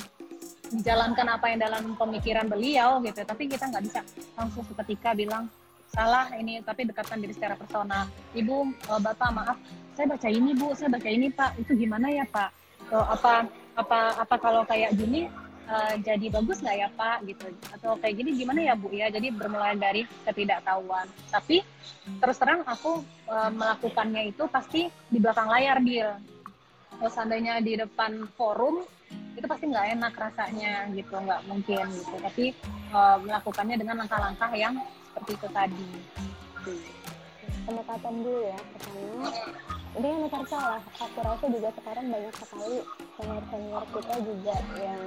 menjalankan apa yang dalam pemikiran beliau gitu. Tapi kita nggak bisa langsung seketika bilang salah ini tapi dekatkan diri secara personal. Ibu, uh, bapak maaf, saya baca ini bu, saya baca ini pak. Itu gimana ya pak? Uh, apa apa apa kalau kayak gini eh, jadi bagus nggak ya Pak? Gitu. Atau kayak gini gimana ya Bu? Ya jadi bermulai dari ketidaktahuan. Tapi terus terang aku eh, melakukannya itu pasti di belakang layar deal kalau seandainya di depan forum itu pasti nggak enak rasanya gitu. Nggak mungkin gitu. Tapi eh, melakukannya dengan langkah-langkah yang seperti itu tadi pendekatan dulu ya pertama dia yang salah aku rasa juga sekarang banyak sekali senior senior kita juga yang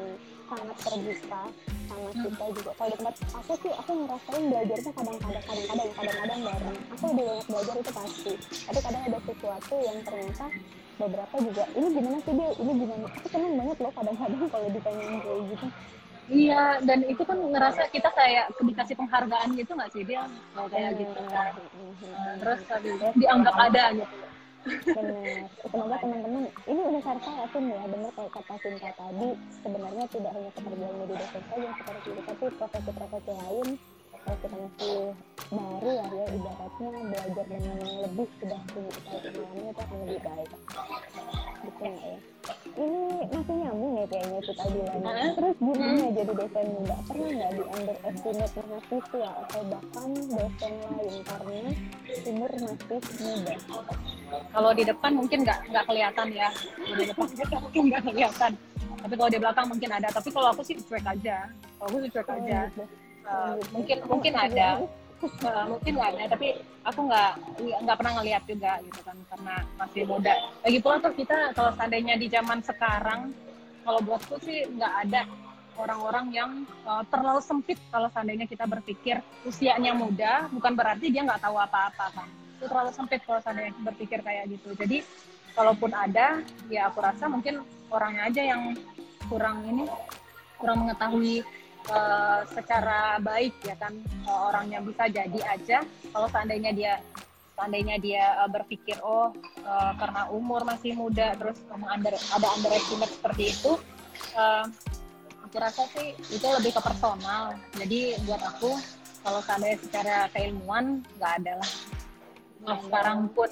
sangat terbuka sama kita juga. Kalau di tempat aku sih aku ngerasain belajarnya kadang-kadang kadang-kadang kadang-kadang bareng. Aku lebih banyak belajar itu pasti. Tapi kadang ada sesuatu yang ternyata beberapa juga ini gimana sih dia ini gimana? Aku seneng banget loh kadang-kadang kalau ditanyain kayak gitu Iya, dan itu kan ngerasa kita kayak dikasih penghargaan gitu nggak sih dia kalau kayak gitu kan. Nah, Terus habis itu dianggap ada gitu. benar semoga teman-teman ini udah saya yakin ya benar kayak kata Sinta tadi sebenarnya tidak hanya pekerjaan media dosen saja yang seperti itu tapi profesi-profesi lain kalau kita masih baru ya ya ibaratnya belajar dengan yang lebih sudah punya pengalaman itu akan lebih baik gitu ya ini masih nyambung ya kayaknya kita bilang terus gimana jadi dosen muda pernah nggak di underestimate mahasiswa atau bahkan dosen lain karena umur masih muda Kalau di depan mungkin nggak nggak kelihatan ya. Di depan <laughs> mungkin nggak kelihatan. Tapi kalau di belakang mungkin ada. Tapi kalau aku sih cuek aja. Kalau aku sih cuek aja. gitu. Eh, mungkin mungkin ada. Eh, mungkin nggak ada. Tapi aku nggak nggak pernah ngeliat juga gitu kan karena masih muda. Lagi pula tuh kita kalau seandainya di zaman sekarang, kalau buatku sih nggak ada orang-orang yang eh, terlalu sempit kalau seandainya kita berpikir usianya muda bukan berarti dia nggak tahu apa-apa kan itu terlalu sempit kalau seandainya berpikir kayak gitu jadi kalaupun ada ya aku rasa mungkin orangnya aja yang kurang ini kurang mengetahui eh, secara baik ya kan Eh, orangnya bisa jadi aja. Kalau seandainya dia seandainya dia eh, berpikir oh eh, karena umur masih muda terus under, ada underestimate seperti itu eh, aku rasa sih itu lebih ke personal. Jadi buat aku kalau seandainya secara keilmuan nggak ada lah. Nah, sekarang pun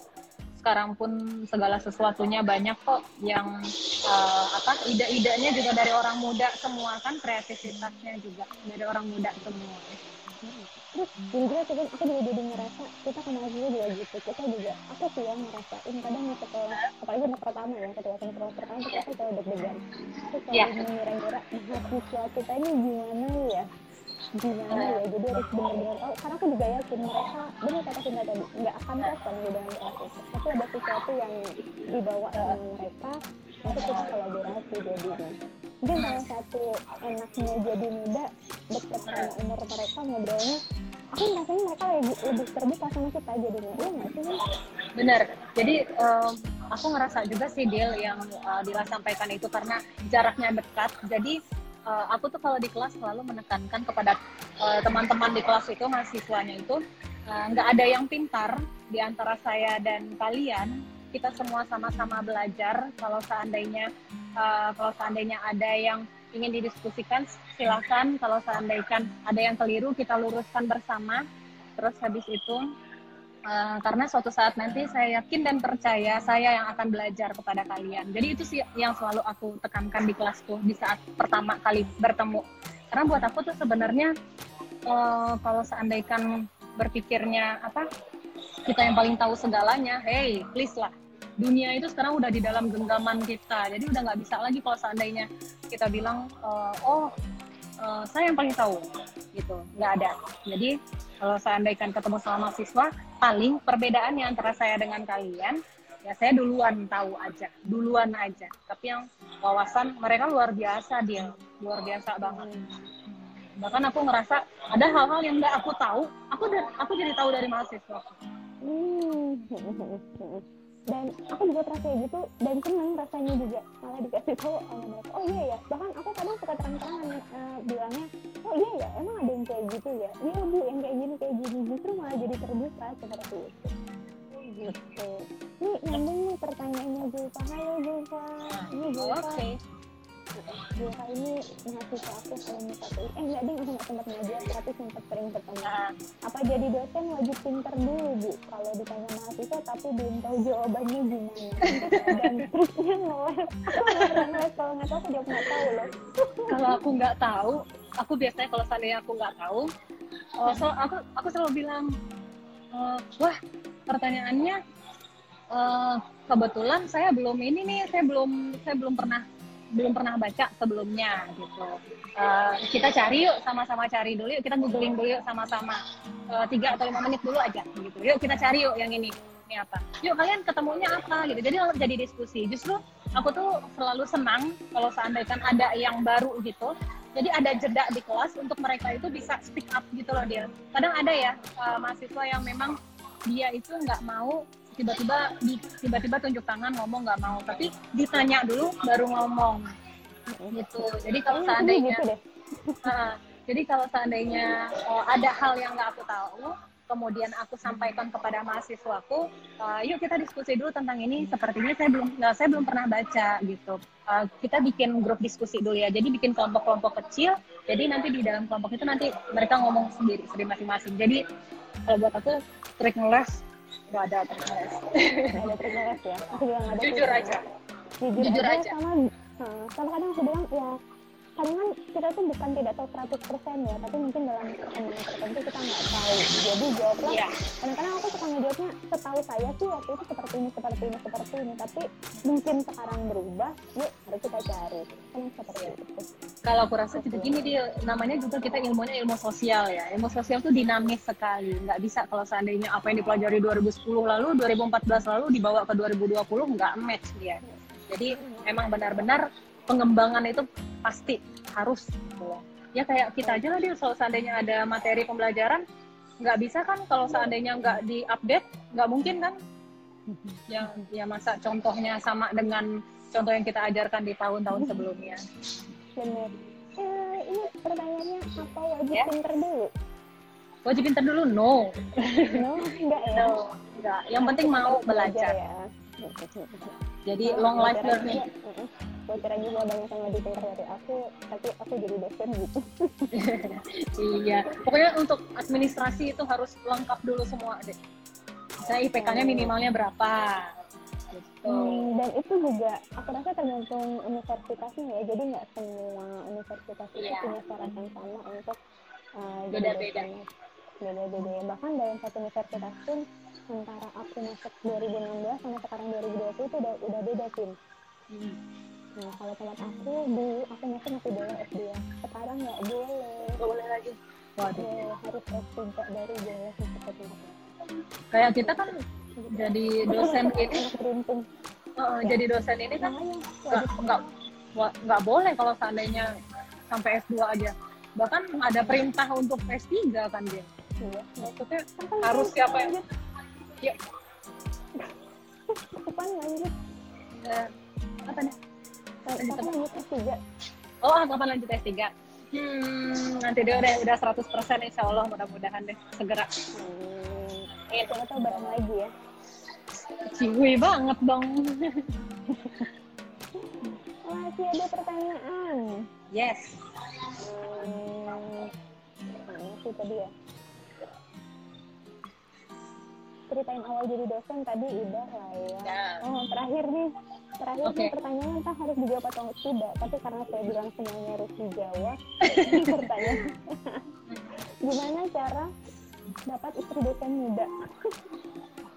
sekarang pun segala sesuatunya banyak kok yang eh, apa ide-idenya juga dari orang muda semua kan kreativitasnya juga dari orang muda semua. Terus juga juga aku juga jadi ngerasa kita ke mahasiswa juga gitu. Kita juga aku sih yang ngerasain? Kadang setelah apalagi untuk pertama ya ketika semester pertama kita kan selalu deg-degan. Terus Iya. selalu mengira-ngira mahasiswa kita ini gimana ya gimana ya jadi harus benar-benar tahu karena aku juga yakin mereka benar kata Cinta tadi nggak akan respon di dalam itu tapi ada sesuatu yang dibawa sama mereka untuk kita kolaborasi jadinya mungkin salah satu enaknya jadi muda dekat sama umur mereka ngobrolnya aku rasanya mereka lebih, lebih terbuka sama kita jadinya iya nggak sih Min? bener jadi em, aku ngerasa juga sih deal yang eh, Dila sampaikan itu karena jaraknya dekat. Jadi eh, aku tuh kalau di kelas selalu menekankan kepada eh, teman-teman di kelas itu mahasiswanya itu eh, nggak ada yang pintar di antara saya dan kalian. Kita semua sama-sama belajar. Kalau seandainya eh, kalau seandainya ada yang ingin didiskusikan silakan. Kalau seandainya ada yang keliru kita luruskan bersama. Terus habis itu Uh, karena suatu saat nanti saya yakin dan percaya saya yang akan belajar kepada kalian. Jadi itu sih yang selalu aku tekankan di kelasku di saat pertama kali bertemu. Karena buat aku tuh sebenarnya uh, kalau seandainya berpikirnya apa kita yang paling tahu segalanya, hey please lah. Dunia itu sekarang udah di dalam genggaman kita, jadi udah nggak bisa lagi kalau seandainya kita bilang, uh, oh uh, saya yang paling tahu, gitu, nggak ada. Jadi kalau seandainya ketemu sama mahasiswa, paling perbedaannya antara saya dengan kalian. Ya saya duluan tahu aja duluan aja. Tapi yang wawasan mereka luar biasa dia luar biasa banget. Bahkan aku ngerasa ada hal-hal yang nggak aku tahu aku aku jadi tahu dari mahasiswa. Hmm. <laughs> dan aku juga terasa kayak gitu dan seneng rasanya juga. Malah dikasih tahu sama mereka oh iya ya. Bahkan aku kadang suka terang-terangan eh, bilangnya oh iya ya emang ada yang kayak gitu ya? Iya bu yang kayak gini kayak gini. Justru malah jadi terbuka seperti itu. Gitu. Nih nyambung nih pertanyaannya Zulfa. Halo Zulfa. Ini Zulfa. oke Zulfa ini mahasiswa aku KPI eh enggak deh aku nggak sempat ngajar tapi sempat sering ketemu. Nah, apa jadi dosen wajib pinter dulu bu? Kalau ditanya mahasiswa tapi belum tahu jawabannya gimana. Dan triknya ngeles aku kalau nggak tahu aku jawab nggak tahu loh. Kalau aku nggak tahu aku biasanya kalau seandainya aku nggak tahu oh, so, aku aku selalu bilang eh, wah pertanyaannya eh, kebetulan saya belum ini nih saya belum saya belum pernah belum pernah baca sebelumnya gitu. Eh, kita cari yuk sama-sama cari dulu yuk kita googling dulu yuk sama-sama. Eh, tiga atau lima menit dulu aja gitu. Yuk kita cari yuk yang ini. Ini apa? Yuk kalian ketemunya apa gitu. Jadi jadi diskusi. Justru aku tuh selalu senang kalau seandainya ada yang baru gitu. Jadi ada jeda di kelas untuk mereka itu bisa speak up gitu loh dia kadang ada ya uh, mahasiswa yang memang dia itu nggak mau tiba-tiba tiba-tiba tunjuk tangan ngomong nggak mau tapi ditanya dulu baru ngomong gitu jadi kalau aku seandainya gitu deh Nah, <laughs> jadi kalau seandainya uh, ada hal yang nggak aku tahu, kemudian aku sampaikan kepada mahasiswaku, uh, yuk kita diskusi dulu tentang ini. Sepertinya saya belum, nggak, saya belum pernah baca gitu. Uh, kita bikin grup diskusi dulu ya. Jadi bikin kelompok-kelompok kecil. Jadi nanti di dalam kelompok itu nanti mereka ngomong sendiri, sendiri masing-masing. Jadi kalau buat aku trik ngeles nggak ada nggak ada ngeles ya aku nggak ada Jujur aja. jujur, Jujur aja, aja. sama sama kadang aku bilang ya kadang kan kita tuh bukan tidak tahu 100% ya tapi mungkin dalam pertanyaan tertentu kita nggak tahu jadi jawablah Iya. kadang-kadang aku suka ngejawabnya setahu saya sih waktu itu seperti ini seperti ini seperti ini tapi mungkin sekarang berubah yuk mari kita cari kan seperti itu Kalau aku rasa juga gini dia namanya juga kita ilmunya ilmu sosial ya. Ilmu sosial tuh dinamis sekali. Nggak bisa kalau seandainya apa yang dipelajari 2010 lalu, 2014 lalu dibawa ke 2020 nggak match dia. Jadi emang benar-benar pengembangan itu pasti harus gitu. Ya kayak kita aja lah dia kalau seandainya ada materi pembelajaran nggak bisa kan kalau seandainya nggak diupdate nggak mungkin kan? Ya ya masa contohnya sama dengan contoh yang kita ajarkan di tahun-tahun sebelumnya. Benar eh, ini pertanyaannya apa? Wajib Ya. pinter dulu? Wajib pinter dulu? No. No enggak ya? No enggak. Yang penting mau belajar ya. Jadi long life learning gue kira juga banyak yang lebih pintar dari aku tapi aku jadi dosen gitu. <laughs> Iya. Pokoknya untuk administrasi itu harus lengkap dulu semua deh saya IPK-nya minimalnya berapa? Gitu. Hmm, dan itu juga aku rasa tergantung universitasnya ya. Jadi nggak semua universitas itu Iya. punya syarat yang sama untuk uh, Beda-beda. beda-beda ya. Bahkan dalam satu universitas pun antara aku masuk 2016 sama sekarang 2020 itu udah udah beda tim Hmm. Nah kalau tempat aku dulu aku masuk masih boleh S2 sekarang nggak boleh. Nggak boleh lagi. Waduh. Ya, harus S3 baru boleh ke tempat kayak kita kan jadi dosen ini. beruntung. Eh, jadi dosen ini kan nggak nggak wa- nggak boleh kalau seandainya sampai S2 aja. Bahkan ada perintah untuk S3 kan dia iya. Maksudnya harus siapa yang ya kapan lanjut? Eh, apa nih lanjut S3 oh ah, kapan lanjut S3 hmm nanti dia udah udah 100% insya Allah mudah-mudahan deh segera. Hmm, itu kita tahu bareng lagi ya. Ciwi banget dong. <laughs> Masih ada pertanyaan? Yes. Hmm, mana sih tadi ya ceritain awal jadi dosen tadi udah lah ya. Ya. oh terakhir nih. Terakhir Oke. nih pertanyaan entah harus dijawab atau tidak? Tapi karena saya bilang semuanya harus dijawab <laughs> pertanyaan. Gimana cara dapat istri dosen muda?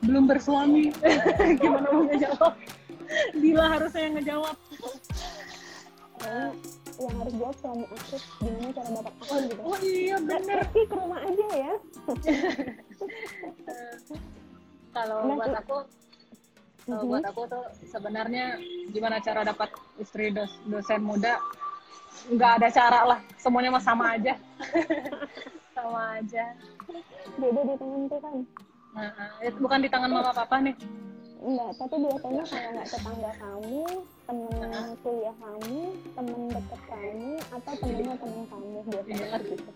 Belum bersuami. <laughs> Gimana mau ngejawab? Bila harusnya yang ngejawab? Kayaknya yang harus jawab suami aku. Gimana cara dapat aku gitu oh iya bener. Rizky ke rumah aja ya <laughs> kalau Nah, buat aku kalau buat aku tuh sebenarnya gimana cara dapat istri dos- dosen muda? Nggak ada cara lah semuanya mah sama aja. <laughs> Sama aja. Beda di tangan tuh kan nah, itu bukan di tangan mama papa nih. Enggak tapi biasanya kalau nggak tetangga kamu temen kuliah kamu temen deket kamu atau temennya temen kamu biasanya Iya. gitu?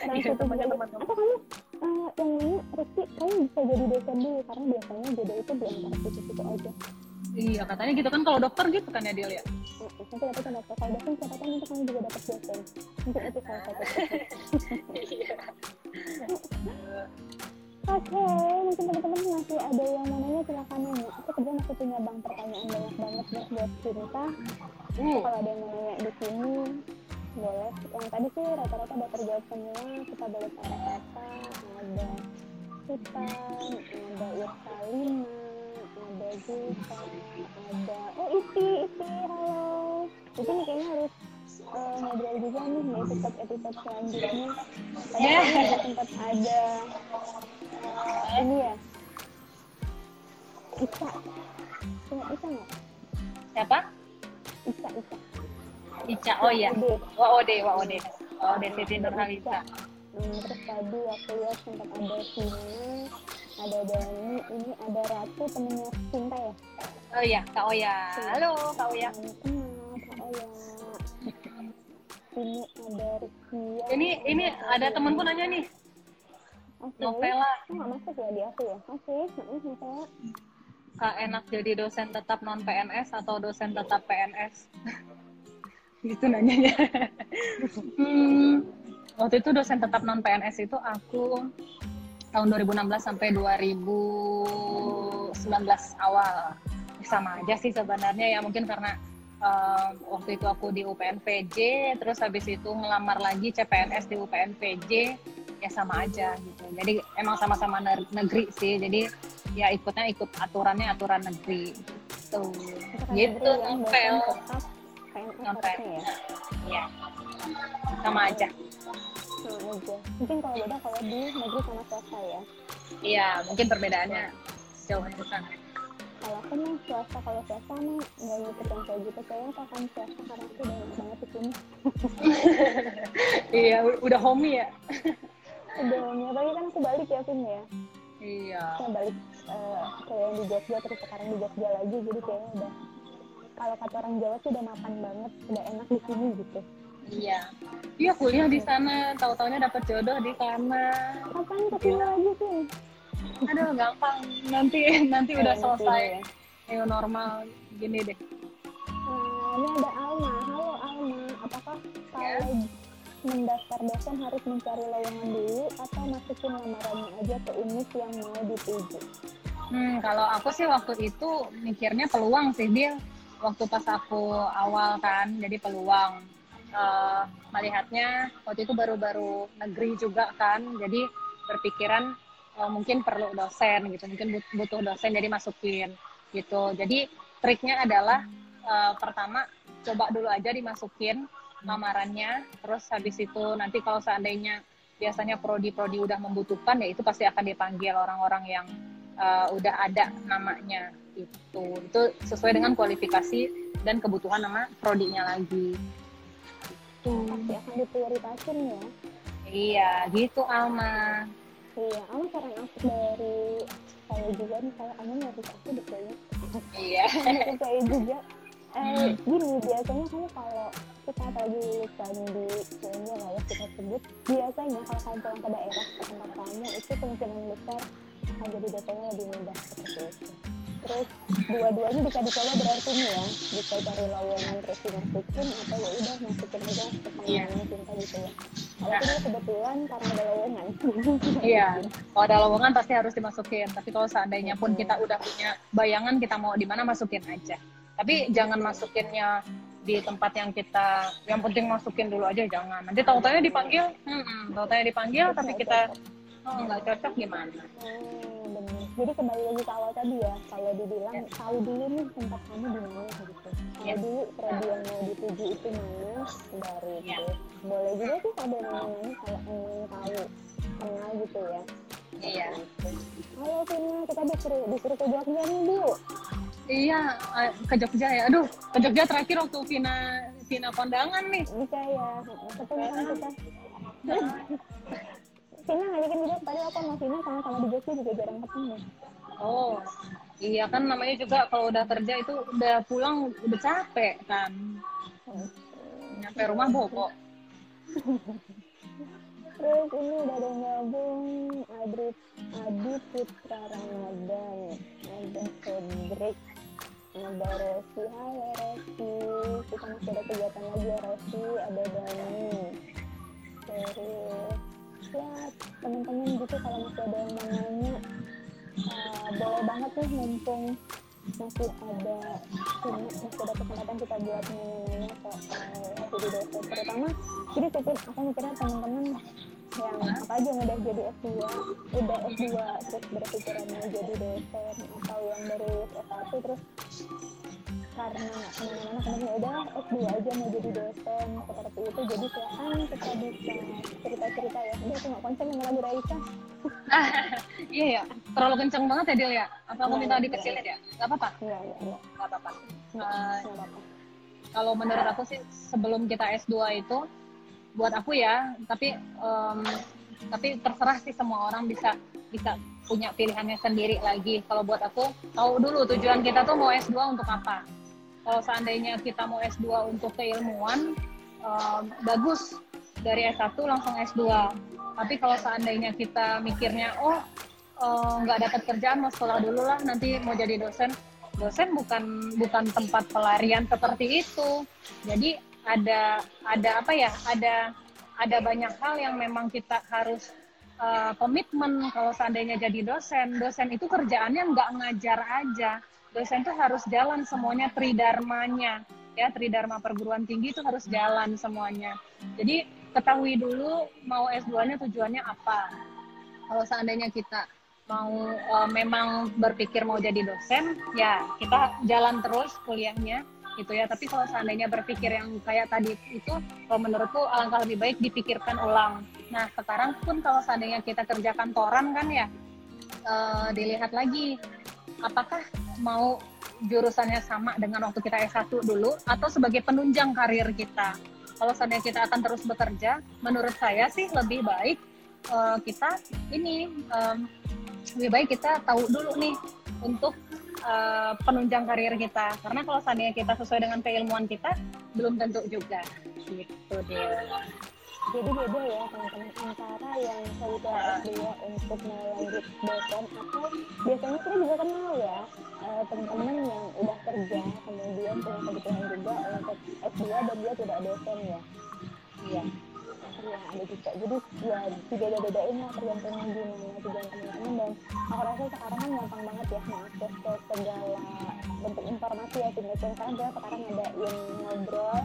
Orang Iya, situ temennya temen kamu. atau kamu? Eh, yang nanya Rizky kamu bisa jadi dosen dulu karena biasanya jodoh itu belum taruh situ situ aja. Iya katanya gitu kan kalau dokter gitu kan ya dia ya? Nanti dapat dokter. Kalau dosen siapa tahu nanti kamu juga dapat dosen. Mungkin itu salah satu. <laughs> Iya. <laughs> Oke, mungkin teman-teman masih ada yang mau nanya silakan nanya. Aku kerja masih punya bang pertanyaan banyak banget buat buat cinta. Hmm. Kalau ada yang mau nanya di sini, boleh. Yang tadi sih rata-rata udah terjawab semua. Kita boleh kata-kata. Ada Hutan, ada Irsalina, ada Zulfa, ada oh Iti, Iti, halo. Itu nih kayaknya harus eh, ngobrol juga nih di episode episode selanjutnya. Tadi Yeah. kayaknya ada sempat ada eh, ini ya. Isa, ingat Isa nggak? Siapa? Isa, Isa. Ica. Oh iya. Ade. Waode, Waode. Waode Siti Nurhaliza. Hmm, terus tadi aku lihat sempat ada Sina, ada Dani, ini ada Ratu temennya Cinta ya. Oh iya, Kak Oya. Halo, Kak Oya. Oya. Ini ada Rizkia. Ini ini ada temanku nanya nih, Oke. Novela. Nggak masuk ya di aku ya? Oke, heeh, Novela. Kak enak jadi dosen tetap non PNS atau dosen tetap PNS? <laughs> gitu nanyanya. <laughs> hmm, waktu itu dosen tetap non PNS itu aku tahun 2016 sampai 2019 awal. Sama aja sih sebenarnya ya mungkin karena eh, waktu itu aku di UPNPJ, terus habis itu ngelamar lagi CPNS di UPNPJ, ya sama aja gitu. Jadi emang sama-sama ne- negeri sih. Jadi ya ikutnya ikut aturannya aturan negeri gitu. Apakah Gitu, Novel. harusnya ya? Ya. Sama aja. Nah, aja. Mungkin kalau beda kalau di negeri sama swasta ya. Iya, mungkin perbedaannya jauh di sana. Kalau aku mah swasta kalau swasta mah nggak ngikut yang kayak gitu kayaknya aku akan swasta karena aku udah banget di sini <laughs> Iya, udah homey ya. udah ya apalagi kan aku balik ya Vin ya Iya. aku balik eh, ke yang di Jogja terus sekarang di Jogja lagi jadi kayaknya udah kalau kata orang Jawa sih udah mapan banget udah enak di sini gitu Iya. Iya kuliah di sana, tahu-taunya dapat jodoh di sana. kapan ke sini lagi sih Aduh, gampang. Nanti nanti udah selesai ya. new normal gini deh. Nah, ini ada Alma. Halo Alma, apakah kalau mendaftar dosen harus mencari lowongan dulu atau masukin lamarannya aja ke univ yang mau dituju? Hmm, kalau aku sih waktu itu mikirnya peluang sih dia waktu pas aku awal kan, jadi peluang. Eh, melihatnya waktu itu baru-baru negeri juga kan, jadi berpikiran eh, mungkin perlu dosen gitu, mungkin but- butuh dosen jadi masukin gitu. Jadi triknya adalah eh, pertama coba dulu aja dimasukin lamarannya, terus habis itu nanti kalau seandainya biasanya prodi-prodi udah membutuhkan ya itu pasti akan dipanggil orang-orang yang uh, udah ada namanya itu itu sesuai dengan kualifikasi dan kebutuhan nama prodinya lagi Pasti akan diprioritasin ya. iya gitu Alma Iya, Alma saran aku dari saya juga nih, kalau kamu nyari aku di kayaknya. iya <laughs> saya juga. Eh, gini, biasanya kamu kalau kita lagi lulusan di kayaknya lah ya kita sebut, biasanya kalau kamu pulang ke daerah ke tempat kamu itu kemungkinan besar akan jadi dosennya lebih mudah seperti itu. Terus dua-duanya bisa dicoba berarti nih ya, bisa cari lowongan terus dimasukin atau ya udah masukin aja ke pengembangan cinta gitu ya. Kalau dulu kebetulan karena ada lowongan. <laughs> iya. Kalau ada lowongan pasti harus dimasukin. Tapi kalau seandainya pun kita udah punya bayangan kita mau di mana masukin aja. Tapi jangan masukinnya di tempat yang kita yang penting masukin dulu aja jangan. Nanti tahu-tahunya dipanggil hmm, tahu-tahunya dipanggil tapi kita oh, nggak cocok gimana Oh, benar. Jadi kembali lagi ke awal tadi ya, kalau dibilang tahu dulu nih tempat kamu di mana gitu. Tahu Ya. dulu prodi yang mau dituju itu mana, baru Ya. itu. Boleh juga sih kalau ada yang nanya kalau ingin tahu kenal gitu ya. iya. Halo Vina, kita disuruh disuruh ke Jogja nih Bu. iya eh, ke Jogja ya aduh ke Jogja terakhir waktu Vina Vina kondangan nih Bisa ya, ketemu kan kita. Vina ngajakin juga, padahal aku sama Vina sama-sama di Jogja juga jarang ketemu. oh iya kan namanya juga kalau udah kerja itu udah pulang udah capek kan. Nyampe rumah bobo <laughs> Terus ini udah ada yang gabung Adri Adi Putra Ramadan. Ada Cedric ada Resi halo Resi kita masih ada kegiatan lagi ya Resi ada Dani. Terus ya teman-teman gitu kalau masih ada yang mau nanya uh, boleh banget nih mumpung masih ada masih ada kesempatan kita buat nanya-nanya soal jadi dosen terutama jadi pikir aku mikirnya teman-teman yang apa aja yang udah jadi S2 udah S2 terus berpikiran mau jadi dosen atau yang baru S1 terus karena ke mana-mana kemudian ya udah S2 aja mau jadi dosen seperti itu. Jadi silahkan kita bisa cerita-cerita ya. Udah aku nggak konsen sama lagu Raisa. <laughs> Iya ya, terlalu kenceng banget ya Dil ya. Apa aku minta dikecilin ya? Gak apa-apa, iya iya iya. Gak apa-apa. nggak Eh, nggak apa-apa kalau menurut aku sih sebelum kita S2 itu buat aku ya tapi em, tapi terserah sih semua orang bisa bisa punya pilihannya sendiri lagi. Kalau buat aku tahu dulu tujuan kita tuh mau S2 untuk apa kalau seandainya kita mau S2 untuk keilmuan em, bagus dari S1 langsung S2 tapi kalau seandainya kita mikirnya oh eh, nggak dapat kerjaan mau sekolah dulu lah nanti mau jadi dosen dosen bukan bukan tempat pelarian seperti itu. Jadi ada ada apa ya? Ada ada banyak hal yang memang kita harus uh, komitmen kalau seandainya jadi dosen. Dosen itu kerjaannya nggak ngajar aja. Dosen itu harus jalan semuanya tridharmanya. Ya, tridharma perguruan tinggi itu harus jalan semuanya. Jadi ketahui dulu mau S2-nya tujuannya apa. Kalau seandainya kita mau uh, memang berpikir mau jadi dosen, ya kita jalan terus kuliahnya gitu ya. Tapi kalau seandainya berpikir yang kayak tadi itu, kalau menurutku alangkah lebih baik dipikirkan ulang. Nah sekarang pun kalau seandainya kita kerja kantoran kan ya, uh, dilihat lagi apakah mau jurusannya sama dengan waktu kita S1 dulu atau sebagai penunjang karir kita. Kalau seandainya kita akan terus bekerja, menurut saya sih lebih baik uh, kita ini um, lebih baik kita tahu dulu nih untuk uh, penunjang karir kita. Karena kalau seandainya kita sesuai dengan keilmuan kita belum tentu juga. Gitu dia jadi beda ya teman-teman antara yang kuliah S2 untuk mau lanjut dosen atau biasanya kita juga kenal ya eh, teman-teman yang udah kerja kemudian punya kebutuhan juga untuk S2 dan dia tidak dosen ya. Iya Iya ada juga. Jadi ya dibeda-bedain lah tergantung gimana tujuan teman-teman dan aku rasa sekarang kan gampang banget ya mengakses ke segala bentuk informasi ya tinggal sekarang sekarang ada yang ngobrol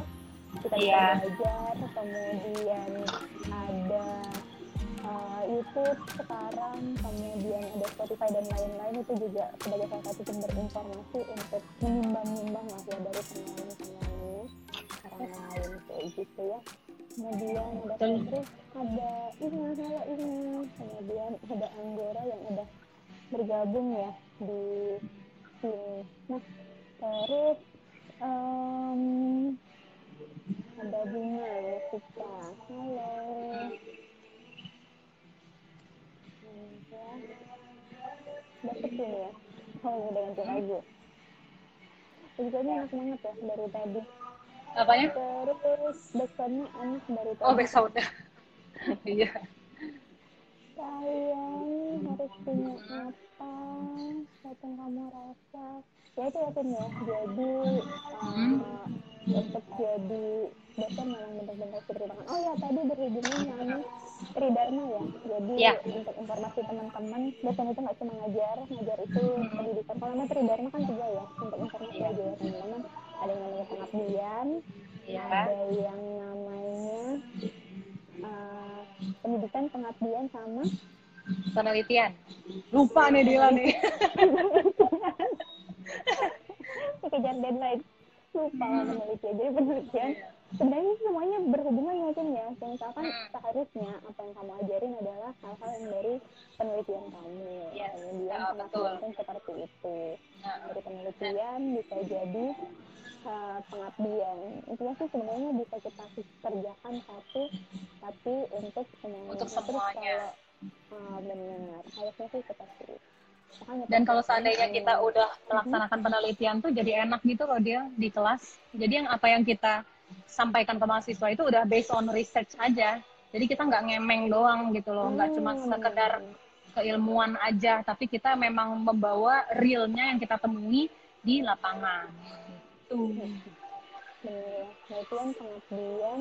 kita Iya. belajar kemudian ada uh, YouTube sekarang kemudian ada Spotify dan lain-lain itu juga sebagai salah satu sumber informasi untuk menimbang-nimbang lah ya dari pengalaman-pengalaman orang lain kayak gitu ya kemudian ada. Febri ada Ina halo Ina kemudian ada Anggora yang udah bergabung ya di sini nah terus em, ada Bunga halo. Hmm, ya. udah sepi nih ya. Oh udah ganti lagu Backsoundnya enak banget ya dari tadi. Apanya? Terus backsoundnya enak dari tadi. oh backsound <laughs> iya. Sayang harus punya apa? Datang kamu rasa? Ya itu ya Tin ya. Jadi Hmm. uh, untuk jadi dosen memang benar-benar diberi tangan oh ya tadi berhubungan sama Tridharma ya? Jadi Ya. untuk informasi teman-teman dosen itu nggak cuma ngajar ngajar itu pendidikan. Kalau namanya Tridharma kan tiga ya untuk informasi aja ya teman-teman. Ada yang namanya pengabdian iya. ada yang namanya uh, pendidikan pengabdian sama penelitian lupa nih Dila nih. <laughs> Kejar deadline lupa lah penelitian jadi penelitian sebenarnya semuanya berhubungan ya Cin ya. Misalkan seharusnya apa yang kamu ajarin adalah hal-hal yang dari penelitian kamu. Yes. kemudian Ah, betul. pengabdian seperti itu. Nah, dari penelitian bisa jadi uh, pengabdian. Intinya sih sebenarnya bisa kita kerjakan satu tapi untuk semuanya. Untuk Terus semuanya. kalau, uh, benar harusnya sih seperti itu dan kalau seandainya kita udah melaksanakan penelitian tuh jadi enak gitu loh dia di kelas. Jadi yang apa yang kita sampaikan ke mahasiswa itu udah based on research aja. Jadi kita nggak ngemeng doang gitu loh. Nggak cuma Hmm, sekedar keilmuan aja. Tapi kita memang membawa realnya yang kita temui di lapangan. Itu. nah itu kan pengabdian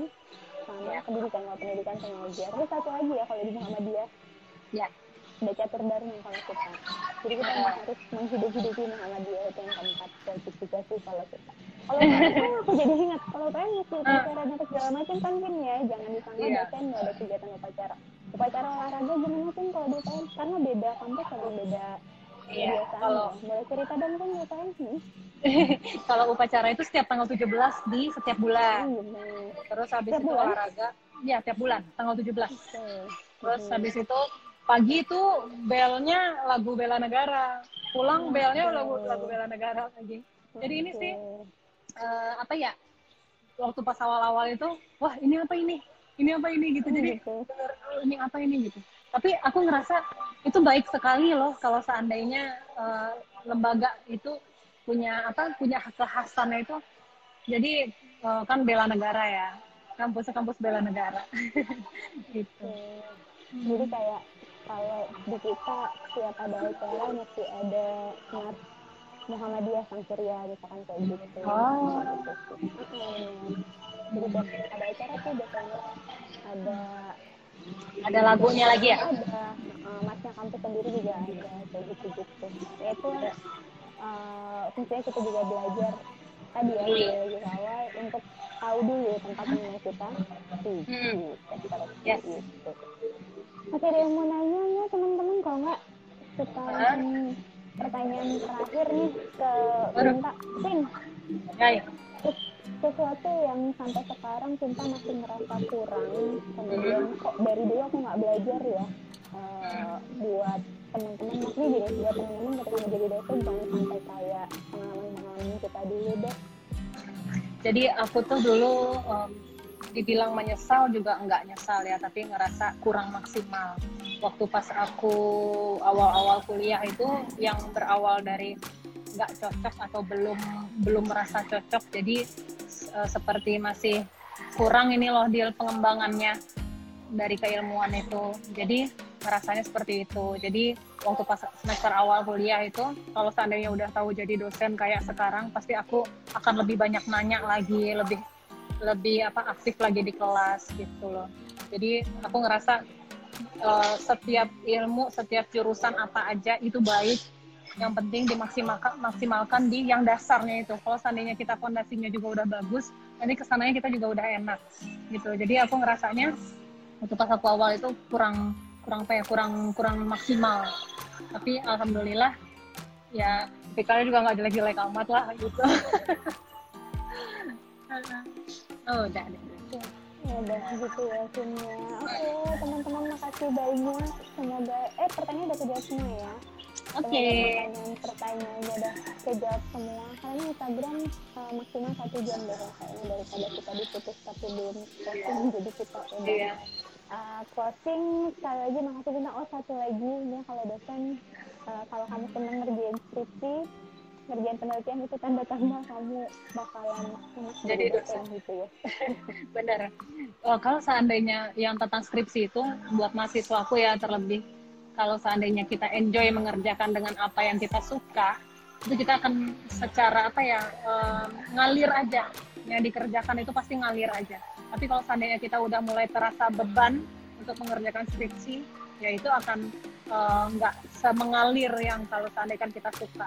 sama Ya. pendidikan pendidikan pengajar terus satu lagi ya kalau di Muhammadiyah. Ya. Ada catur dharma kalau kita jadi kita Ah. harus menghidup-hidupi Muhammadiyah itu yang keempat gratifikasi kalau kita kalau <laughs> aku jadi ingat kalau PN waktu upacara dan segala macam kan Vin ya jangan disangka Iya. dosen nggak ada kegiatan upacara upacara olahraga gimana pun kalau di PN karena beda kampus sama beda Iya, kalau- boleh cerita dong kan hmm? <laughs> Kalau upacara itu setiap tanggal 17 di setiap bulan. Hmm, bener. Terus habis Setiap itu bulan? olahraga, ya tiap bulan tanggal 17. Oke. Terus habis itu pagi itu belnya lagu bela negara. Pulang belnya lagu lagu bela negara lagi. Jadi ini sih eh, apa ya? Waktu pas awal-awal itu, wah ini apa ini? Ini apa ini gitu. Jadi Gitu. bener, "Oh, ini apa ini gitu. Tapi aku ngerasa itu baik sekali loh kalau seandainya eh, lembaga itu punya apa punya kekhasannya itu. Jadi eh, kan bela negara ya, kampus kampus bela negara. <laughs> gitu. Jadi kayak kalau di kita setiap ada acara mesti ada mas Muhammadiyah Sang Surya misalkan kayak gitu. Oh. Gitu. Jadi tiap ada acara tuh biasanya ada Ada lagunya lagi ya? ada uh, masnya kampus sendiri juga ada kayak gitu gitu. Ya itu uh, fungsinya kita juga belajar tadi ya belajar awal untuk tahu dulu tempat kita. Hmm. Seperti Yes. itu. Oke, ada yang mau nanya nggak teman-teman? Kalau nggak, kita pertanyaan terakhir nih ke. Sinta. Sin, sesuatu yang sampai sekarang Sinta masih merasa kurang, kemudian kok dari dulu aku nggak belajar ya eh, buat teman-teman, maksudnya gini, buat teman-teman ketika mau jadi dosen jangan sampai kayak pengalaman-pengalaman kita dulu deh. Jadi aku tuh dulu em, dibilang menyesal juga enggak nyesal ya, tapi ngerasa kurang maksimal. Waktu pas aku awal-awal kuliah itu yang berawal dari nggak cocok atau belum belum merasa cocok, jadi eh, seperti masih kurang ini loh deal pengembangannya dari keilmuan itu. Jadi rasanya seperti itu. Jadi waktu pas semester awal kuliah itu, kalau seandainya udah tahu jadi dosen kayak sekarang, pasti aku akan lebih banyak nanya lagi, lebih lebih apa aktif lagi di kelas gitu loh. Jadi aku ngerasa eh, setiap ilmu, setiap jurusan apa aja itu baik. Yang penting dimaksimalkan maksimalkan di yang dasarnya itu. Kalau seandainya kita fondasinya juga udah bagus, nanti ke sananya kita juga udah enak gitu. Jadi aku ngerasanya waktu pas aku awal itu kurang kurang apa ya kurang kurang maksimal. Tapi alhamdulillah ya PK juga nggak jelek-jelek amat lah gitu. <laughs> oh udah. Ya udah gitu ya Sinnya. Oke, teman-teman makasih banyak. Semoga eh pertanyaan udah kejawab semua ya. Oke. Pertanyaan pertanyaannya udah kejawab semua. Karena Instagram eh, maksimal satu jam deh kayaknya daripada kita diputus tapi belum closing jadi kita udah Iya. eh, closing sekali lagi makasih Bunda. Oh satu lagi ya kalau dosen eh, kalau kamu senang ngerjain skripsi ngerjain penelitian itu tanda-tanda kamu bakalan Jadi dosen. gitu ya. <laughs> Benar. Oh, kalau seandainya yang tentang skripsi itu buat mahasiswa aku ya terlebih kalau seandainya kita enjoy mengerjakan dengan apa yang kita suka itu kita akan secara apa ya em, ngalir aja yang dikerjakan itu pasti ngalir aja tapi kalau seandainya kita udah mulai terasa beban untuk mengerjakan skripsi ya itu akan eh, nggak semengalir yang kalau seandainya kita suka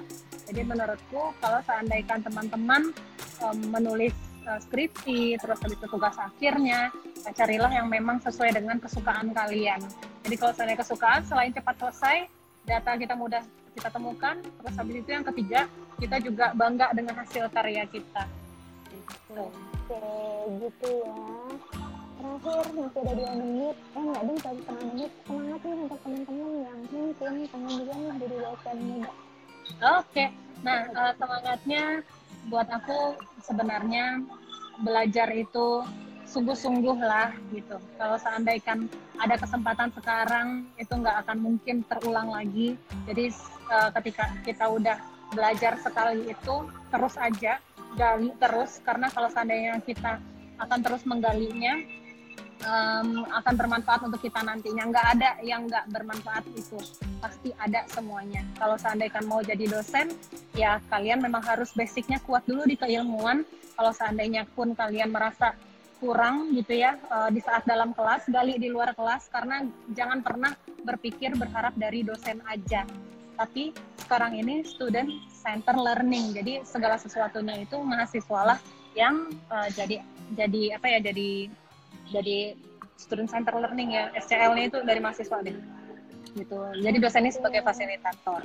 jadi menurutku kalau seandainya teman-teman em, menulis eh, skripsi terus habis itu tugas akhirnya eh, carilah yang memang sesuai dengan kesukaan kalian jadi kalau seandainya kesukaan selain cepat selesai data kita mudah kita temukan terus habis itu yang ketiga kita juga bangga dengan hasil karya kita gitu. Oke, gitu ya. Terakhir masih ada dua menit, eh nggak ding satu setengah menit. Semangat nih untuk teman-teman yang mungkin pengen juga nih jadi dosen muda. Oke, nah eh, semangatnya buat aku sebenarnya belajar itu sungguh-sungguh lah gitu. Kalau seandainya ada kesempatan sekarang itu nggak akan mungkin terulang lagi. Jadi eh, ketika kita udah belajar sekali itu terus aja gali terus karena kalau seandainya kita akan terus menggalinya em, akan bermanfaat untuk kita nantinya. Nggak ada yang nggak bermanfaat itu, pasti ada semuanya. Kalau seandainya mau jadi dosen, ya kalian memang harus basicnya kuat dulu di keilmuan. Kalau seandainya pun kalian merasa kurang gitu ya eh, di saat dalam kelas, gali di luar kelas karena jangan pernah berpikir berharap dari dosen aja. Tapi sekarang ini student center learning, jadi segala sesuatunya itu mahasiswalah yang eh, jadi jadi apa ya jadi jadi student center learning ya SCL-nya itu dari mahasiswa deh. Gitu. Jadi dosen ini sebagai fasilitator.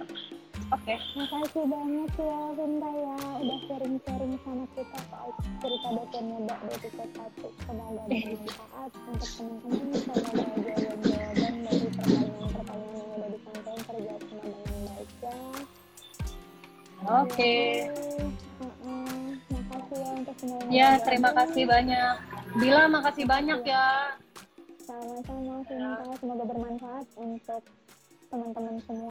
Oke. Makasih banget ya Bunda ya. Udah sharing-sharing sama kita soal cerita dosen muda episode 1. Semoga bermanfaat untuk teman-teman. Semoga jawaban-jawaban dari pertanyaan-pertanyaan yang udah disampaikan terjawab dengan baik ya. oke. Heeh. Makasih ya untuk semua yang ya terima kasih banyak Bila makasih banyak ya Sama-sama. Semoga bermanfaat untuk teman-teman semua.